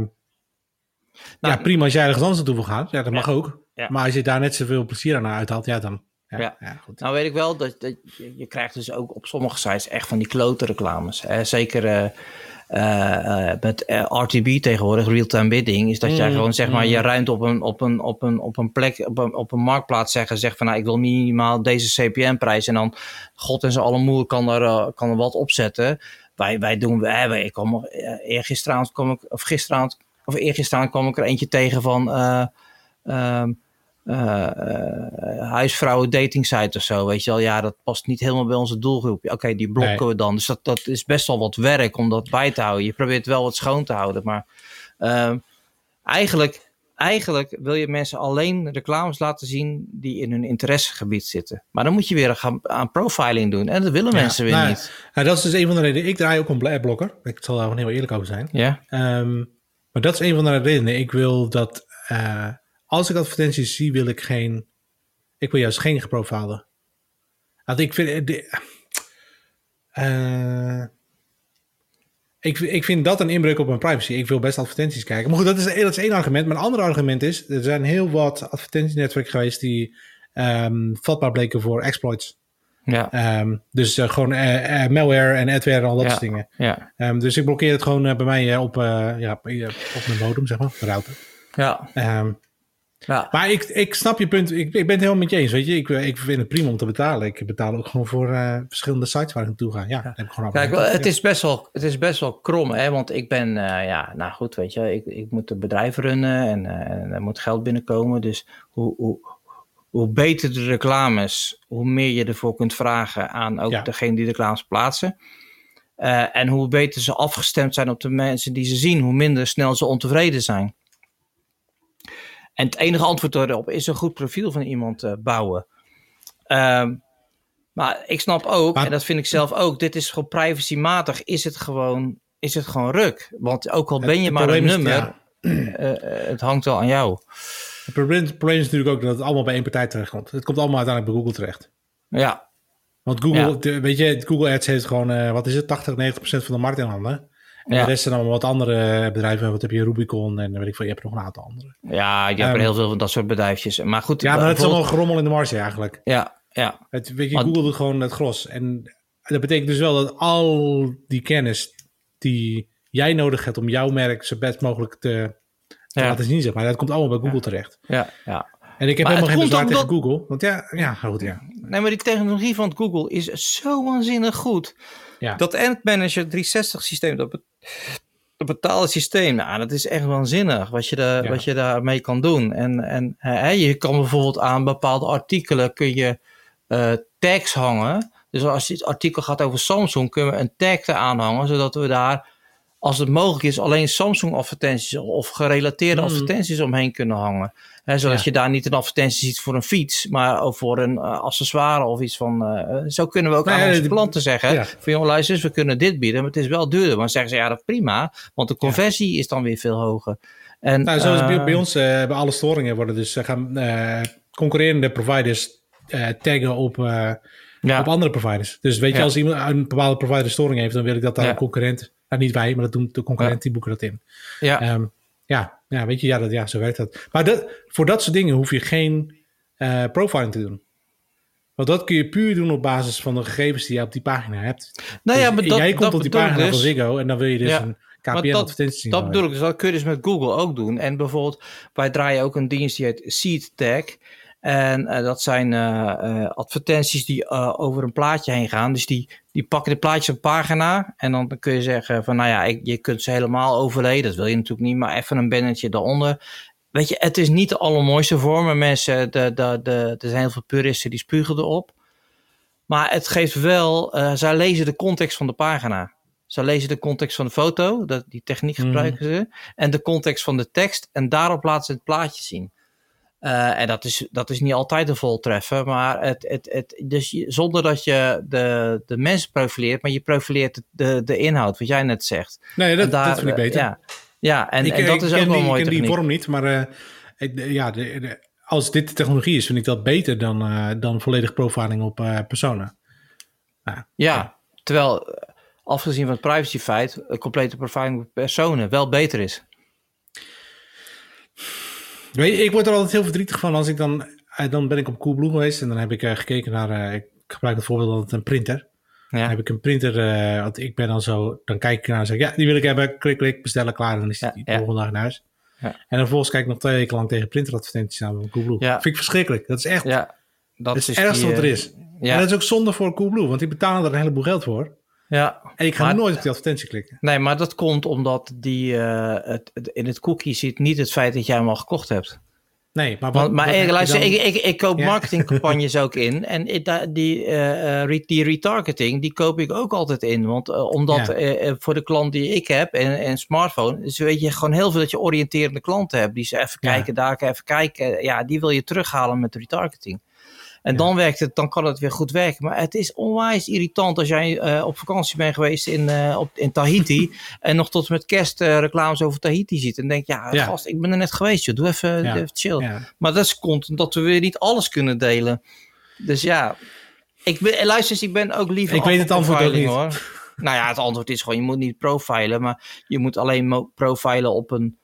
Nou, ja prima als jij ergens anders naartoe wil gaan. Ja, dat mag ook. Ja. Maar als je daar net zoveel plezier aan uithaalt, ja, dan... Ja, goed. Nou weet ik wel dat, dat je, je krijgt dus ook op sommige sites echt van die klote reclames. Hè? Zeker eh, met eh, RTB tegenwoordig, real-time bidding, is dat jij Mm, gewoon zeg maar, mm. je ruimt op een, op een, op een, op een plek, op een, op een marktplaats zeggen, zegt van nou ik wil minimaal deze CPM-prijs en dan god en zijn alle moer kan er, eh, kan er wat opzetten. Wij, wij doen, wij, wij, ik kwam, eh, eergisteravond kwam ik, of gisteravond, of eergisteravond kwam ik er eentje tegen van... eh, eh, eh, huisvrouwen dating site of zo, weet je wel. Ja, dat past niet helemaal bij onze doelgroep. Oké, die blokken Nee. we dan. Dus dat, dat is best wel wat werk om dat bij te houden. Je probeert wel wat schoon te houden, maar ehm, eigenlijk, eigenlijk wil je mensen alleen reclames laten zien die in hun interessegebied zitten. Maar dan moet je weer gaan aan profiling doen en dat willen mensen weer nou, niet. Ja, dat is dus een van de redenen. Ik draai ook een adblocker. Ik zal daar gewoon heel eerlijk over zijn. Ja, Ehm, maar dat is een van de redenen. Ik wil dat eh, als ik advertenties zie, wil ik geen. Ik wil juist geen geprofilen. Want ik vind. eh, de- Uh, ik, ik vind dat een inbreuk op mijn privacy. Ik wil best advertenties kijken. Maar goed, dat is, dat is één argument. Maar een ander argument is, er zijn heel wat advertentienetwerken geweest die um, vatbaar bleken voor exploits. Ja. Um, dus uh, gewoon uh, uh, malware en adware en al dat ja. soort dingen. Ja. Um, dus ik blokkeer het gewoon bij mij op, ja, op mijn modem, zeg maar, de router. Ja. Ja. Maar ik, ik snap je punt. Ik, ik ben het helemaal met je eens. Weet je, ik, ik vind het prima om te betalen. Ik betaal ook gewoon voor uh, verschillende sites waar ik naartoe ga. Ja, ja. heb ik gewoon Kijk, het, is best wel, het is best wel krom, hè? Want ik ben, uh, ja, nou goed, weet je, ik, ik moet een bedrijf runnen en, en er moet geld binnenkomen. Dus hoe, hoe, hoe beter de reclames, hoe meer je ervoor kunt vragen aan ook ja. degene die de reclames plaatsen. Uh, en hoe beter ze afgestemd zijn op de mensen die ze zien, hoe minder snel ze ontevreden zijn. En het enige antwoord daarop is een goed profiel van iemand uh, bouwen. Um, maar ik snap ook, maar, en dat vind ik zelf ook, dit is gewoon privacymatig, is het gewoon, is het gewoon ruk. Want ook al ben je maar een nummer, ja. uh, het hangt wel aan jou. Het probleem, het probleem, is natuurlijk ook dat het allemaal bij één partij terechtkomt. Het komt allemaal uiteindelijk bij Google terecht. Ja. Want Google, ja. de, weet je, Google Ads heeft gewoon, uh, wat is het, 80, 90 procent van de markt in handen. En ja. de rest zijn allemaal wat andere bedrijven. Wat heb je, Rubicon en weet ik veel. Je hebt nog een aantal andere. Ja, je hebt um, er heel veel van dat soort bedrijfjes. Maar goed. Ja, maar het is allemaal gerommel in de marge eigenlijk. Ja, ja. Het, weet je, Google doet gewoon het gros. En dat betekent dus wel dat al die kennis die jij nodig hebt om jouw merk zo best mogelijk te, te ja. laten zien, zeg maar. Dat komt allemaal bij Google ja. terecht. Ja, ja. En ik heb maar helemaal geen bezwaar tegen dat... Google. Want ja, ja, goed, ja. Nee, maar die technologie van Google is zo waanzinnig goed. Ja. Dat Ad Manager 360 systeem, dat, dat betaalde systeem, nou, dat is echt waanzinnig wat je, daar, ja. wat je daarmee kan doen. En, en hè, je kan bijvoorbeeld aan bepaalde artikelen kun je uh, tags hangen. Dus als het artikel gaat over Samsung, kunnen we een tag eraan hangen, zodat we daar, als het mogelijk is, alleen Samsung advertenties of gerelateerde mm. advertenties omheen kunnen hangen. He, zodat ja. je daar niet een advertentie ziet voor een fiets, maar ook voor een uh, accessoire of iets van. Uh, zo kunnen we ook nee, aan onze klanten zeggen: ja. van joh, luister, we kunnen dit bieden, maar het is wel duurder. Maar dan zeggen ze ja, dat prima, want de conversie ja. is dan weer veel hoger. En, nou, zoals uh, bij, bij ons bij alle storingen worden dus gaan concurrerende providers taggen op. Op andere providers. Dus weet je, als iemand een bepaalde provider storing heeft, dan wil ik dat daar een concurrent, nou niet wij, maar dat doen de concurrent, die boeken dat in. Ja. Um, ja, ja, weet je, ja, dat, ja, zo werkt dat. Maar dat, voor dat soort dingen hoef je geen uh, profiling te doen. Want dat kun je puur doen op basis van de gegevens die je op die pagina hebt. Nou ja, dus maar dat, jij komt dat op die pagina dus. van Ziggo en dan wil je dus een KPN-advertentie zien. Dat bedoel ik, dus dat kun je dus met Google ook doen. En bijvoorbeeld, wij draaien ook een dienst die heet Seed Tag. En uh, dat zijn uh, uh, advertenties die over een plaatje heen gaan. Dus die, die pakken de plaatjes op pagina. En dan kun je zeggen van nou ja, ik, je kunt ze helemaal overleden. Dat wil je natuurlijk niet, maar even een bannetje daaronder. Weet je, het is niet de allermooiste vorm. Maar mensen, de, de, de, er zijn heel veel puristen die spugen erop. Maar het geeft wel, zij lezen de context van de pagina. Ze lezen de context van de foto, dat, die techniek gebruiken mm. ze. En de context van de tekst. En daarop laten ze het plaatje zien. Uh, en dat is, dat is niet altijd een voltreffer, maar het, het, het, dus je, zonder dat je de, de mensen profileert, maar je profileert de, de inhoud, wat jij net zegt. Nee, dat, daar, dat vind ik beter. Ja, ja en, ik, en dat is ook wel die, mooi. Ik ken die vorm niet, maar uh, ik, ja, de, de, als dit de technologie is, vind ik dat beter dan, uh, dan volledig profiling op personen. ja, ja, terwijl afgezien van het privacyfeit, complete profiling op personen wel beter is. Weet je, ik word er altijd heel verdrietig van als ik dan... Dan ben ik op Coolblue geweest en dan heb ik uh, gekeken naar... Uh, ik gebruik het voorbeeld altijd een printer. Ja. Dan heb ik een printer, uh, want ik ben dan zo... Dan kijk ik naar en zeg ja, die wil ik hebben. Klik, klik, bestellen, klaar. En dan is die ja, de volgende dag in huis. Ja. En dan vervolgens kijk ik nog twee weken lang tegen printeradvertenties aan op Coolblue. Ja. vind ik verschrikkelijk. Dat is echt... Ja, dat, is het ergste wat er is. En dat is ook zonde voor Coolblue, want die betalen er een heleboel geld voor. Ja, en ik ga maar, nooit op die advertentie klikken. Nee, maar dat komt omdat die, uh, het, het, in het cookie zit niet het feit dat jij hem al gekocht hebt. Nee, maar, wat, maar wat luister, dan... ik, ik, ik koop ja. marketingcampagnes ook in. En die, uh, die retargeting, die koop ik ook altijd in. Want uh, omdat ja. uh, voor de klant die ik heb en, en smartphone, dus weet je gewoon heel veel dat je oriënterende klanten hebt. Die ze even ja. kijken, daar even kijken. Ja, die wil je terughalen met retargeting. En dan werkt het, dan kan het weer goed werken. Maar het is onwijs irritant als jij uh, op vakantie bent geweest in, uh, op, in Tahiti. en nog tot met kerst uh, reclames over Tahiti ziet. En denk ja, ja, gast, ik ben er net geweest. Joh. Doe even, even chill. Maar dat komt omdat we weer niet alles kunnen delen. Dus ja. Ik ben, luister eens, ik ben ook liever. Ik weet het antwoord ook niet. Hoor. Nou ja, het antwoord is gewoon: je moet niet profilen, maar je moet alleen profilen op een.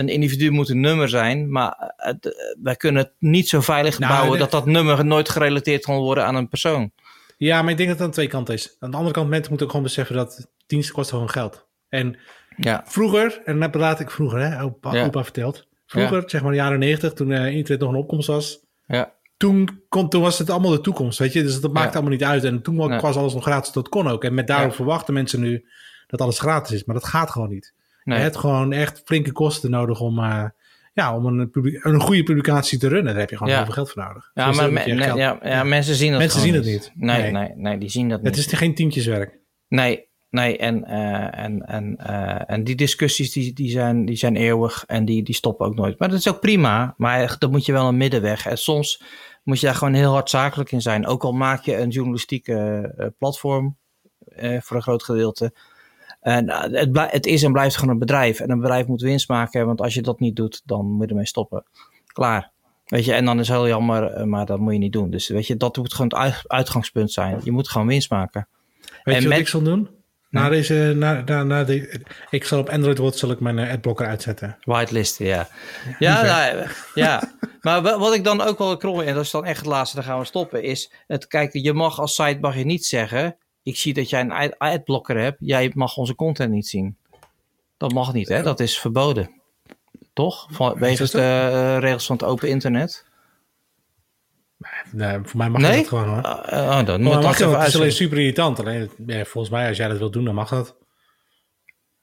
Een individu moet een nummer zijn, maar het, eh, wij kunnen het niet zo veilig Nou, bouwen de- dat dat nummer nooit gerelateerd kan worden aan een persoon. Ja, maar ik denk dat het aan twee kanten is. Aan de andere kant, mensen moeten ook gewoon beseffen dat diensten kosten gewoon geld. En Ja, vroeger, en dat praat ik vroeger, hè, opa, Ja. opa verteld. Vroeger, zeg maar de jaren negentig, toen eh, internet nog een opkomst was. ja, Toen, kon, toen was het allemaal de toekomst, weet je. Dus dat maakt allemaal niet uit. En toen was alles nog gratis, dat kon ook. En met daarop Ja. verwachten mensen nu dat alles gratis is. Maar dat gaat gewoon niet. Nee. Je hebt gewoon echt flinke kosten nodig om, eh, ja, om een, een goede publicatie te runnen. Daar heb je gewoon Ja. heel veel geld voor nodig. Ja, Dus maar me- nee, ja, ja, mensen zien dat Mensen zien het niet. Nee, Nee. nee, nee, die zien dat niet. Het is geen tientjeswerk. Nee, nee en, eh, en, en, eh, en die discussies die, die, zijn, die zijn eeuwig en die, die stoppen ook nooit. Maar dat is ook prima, maar dan moet je wel een middenweg. En soms moet je daar gewoon heel hard zakelijk in zijn. Ook al maak je een journalistieke platform voor een groot gedeelte. En eh, het, het is en blijft gewoon een bedrijf. En een bedrijf moet winst maken, want als je dat niet doet, dan moet je ermee stoppen. Klaar. Weet je, en dan is het heel jammer, eh, maar dat moet je niet doen. Dus weet je, dat moet gewoon het uit- uitgangspunt zijn. Je moet gewoon winst maken. Weet En je wat met- ik zal doen? Na deze, na, na, na de, ik zal op Android Watch zal ik mijn eh, adblocker uitzetten. Whitelisten, ja. Ja, nou, ja. maar wa- wat ik dan ook wel krol, en dat is dan echt het laatste, dan gaan we stoppen, is het kijk, je mag als site mag je niet zeggen, ik zie dat jij een ad- adblocker hebt, jij mag onze content niet zien. Dat mag niet, hè? Dat is verboden. Toch? Van, wegens de eh, regels van het open internet. Nee, voor mij mag Nee? dat gewoon hoor. Uh, dan moet mag dat het is alleen super irritant. Alleen, ja, volgens mij, als jij dat wilt doen, dan mag dat.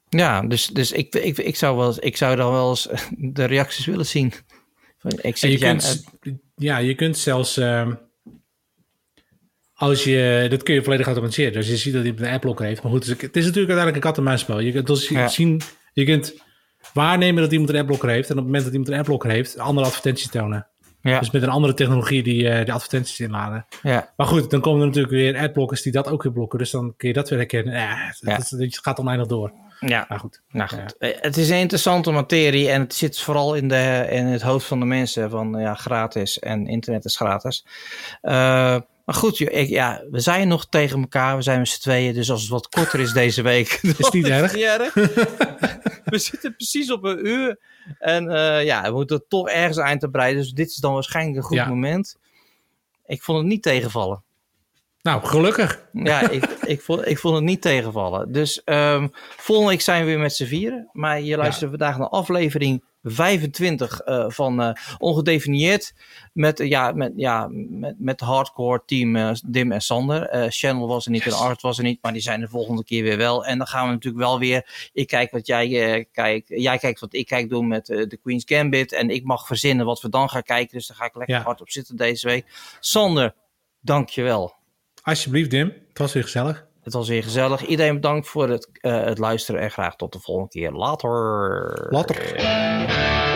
Ja, dus, dus ik, ik, ik, zou wel, eens- ik zou dan wel eens de reacties willen zien. Van, Ik zie je kunt, een- ja, je kunt zelfs, ehm, als je, dat kun je volledig automatiseren. Dus je ziet dat hij een adblocker heeft. Maar goed, het is, het is natuurlijk uiteindelijk een kat-en-muisspel. Je kunt dus Ja. zien, je kunt waarnemen dat iemand een adblocker heeft. En op het moment dat iemand een adblocker heeft, andere advertenties tonen. ja, Dus met een andere technologie die eh de advertenties inladen. ja, Maar goed, dan komen er natuurlijk weer adblockers die dat ook weer blokken. Dus dan kun je dat weer herkennen. Ja, het, Ja. het- het gaat oneindig door. ja. Maar goed. Nou goed, Eh, het is een interessante materie en het zit vooral in, de, in het hoofd van de mensen van ja, gratis en internet is gratis. Eh, maar goed, joh, ik, ja, we zijn nog tegen elkaar, we zijn met z'n tweeën, dus als het wat korter is deze week. Is niet erg. niet erg. we zitten precies op een uur en eh, ja, we moeten toch ergens eind te breiden, dus dit is dan waarschijnlijk een goed Ja. moment. Ik vond het niet tegenvallen. Nou, gelukkig. Ja, ik, ik, vond, ik vond het niet tegenvallen. Dus ehm volgende week zijn we weer met z'n vieren. Maar je luistert vandaag naar aflevering 25 eh, van eh, Ongedefinieerd. Met, eh, ja, met, ja, met, met hardcore team Dim en Sander. Channel was er niet en Art was er niet. Maar die zijn de volgende keer weer wel. En dan gaan we natuurlijk wel weer... Ik kijk wat jij kijkt. Jij kijkt wat ik kijk doen met de Queen's Gambit. En ik mag verzinnen wat we dan gaan kijken. Dus daar ga ik lekker Ja. hard op zitten deze week. Sander, dank je wel. Alsjeblieft, Dim. Het was weer gezellig. Het was weer gezellig. Iedereen bedankt voor het, eh, het luisteren en graag tot de volgende keer. Later. Later.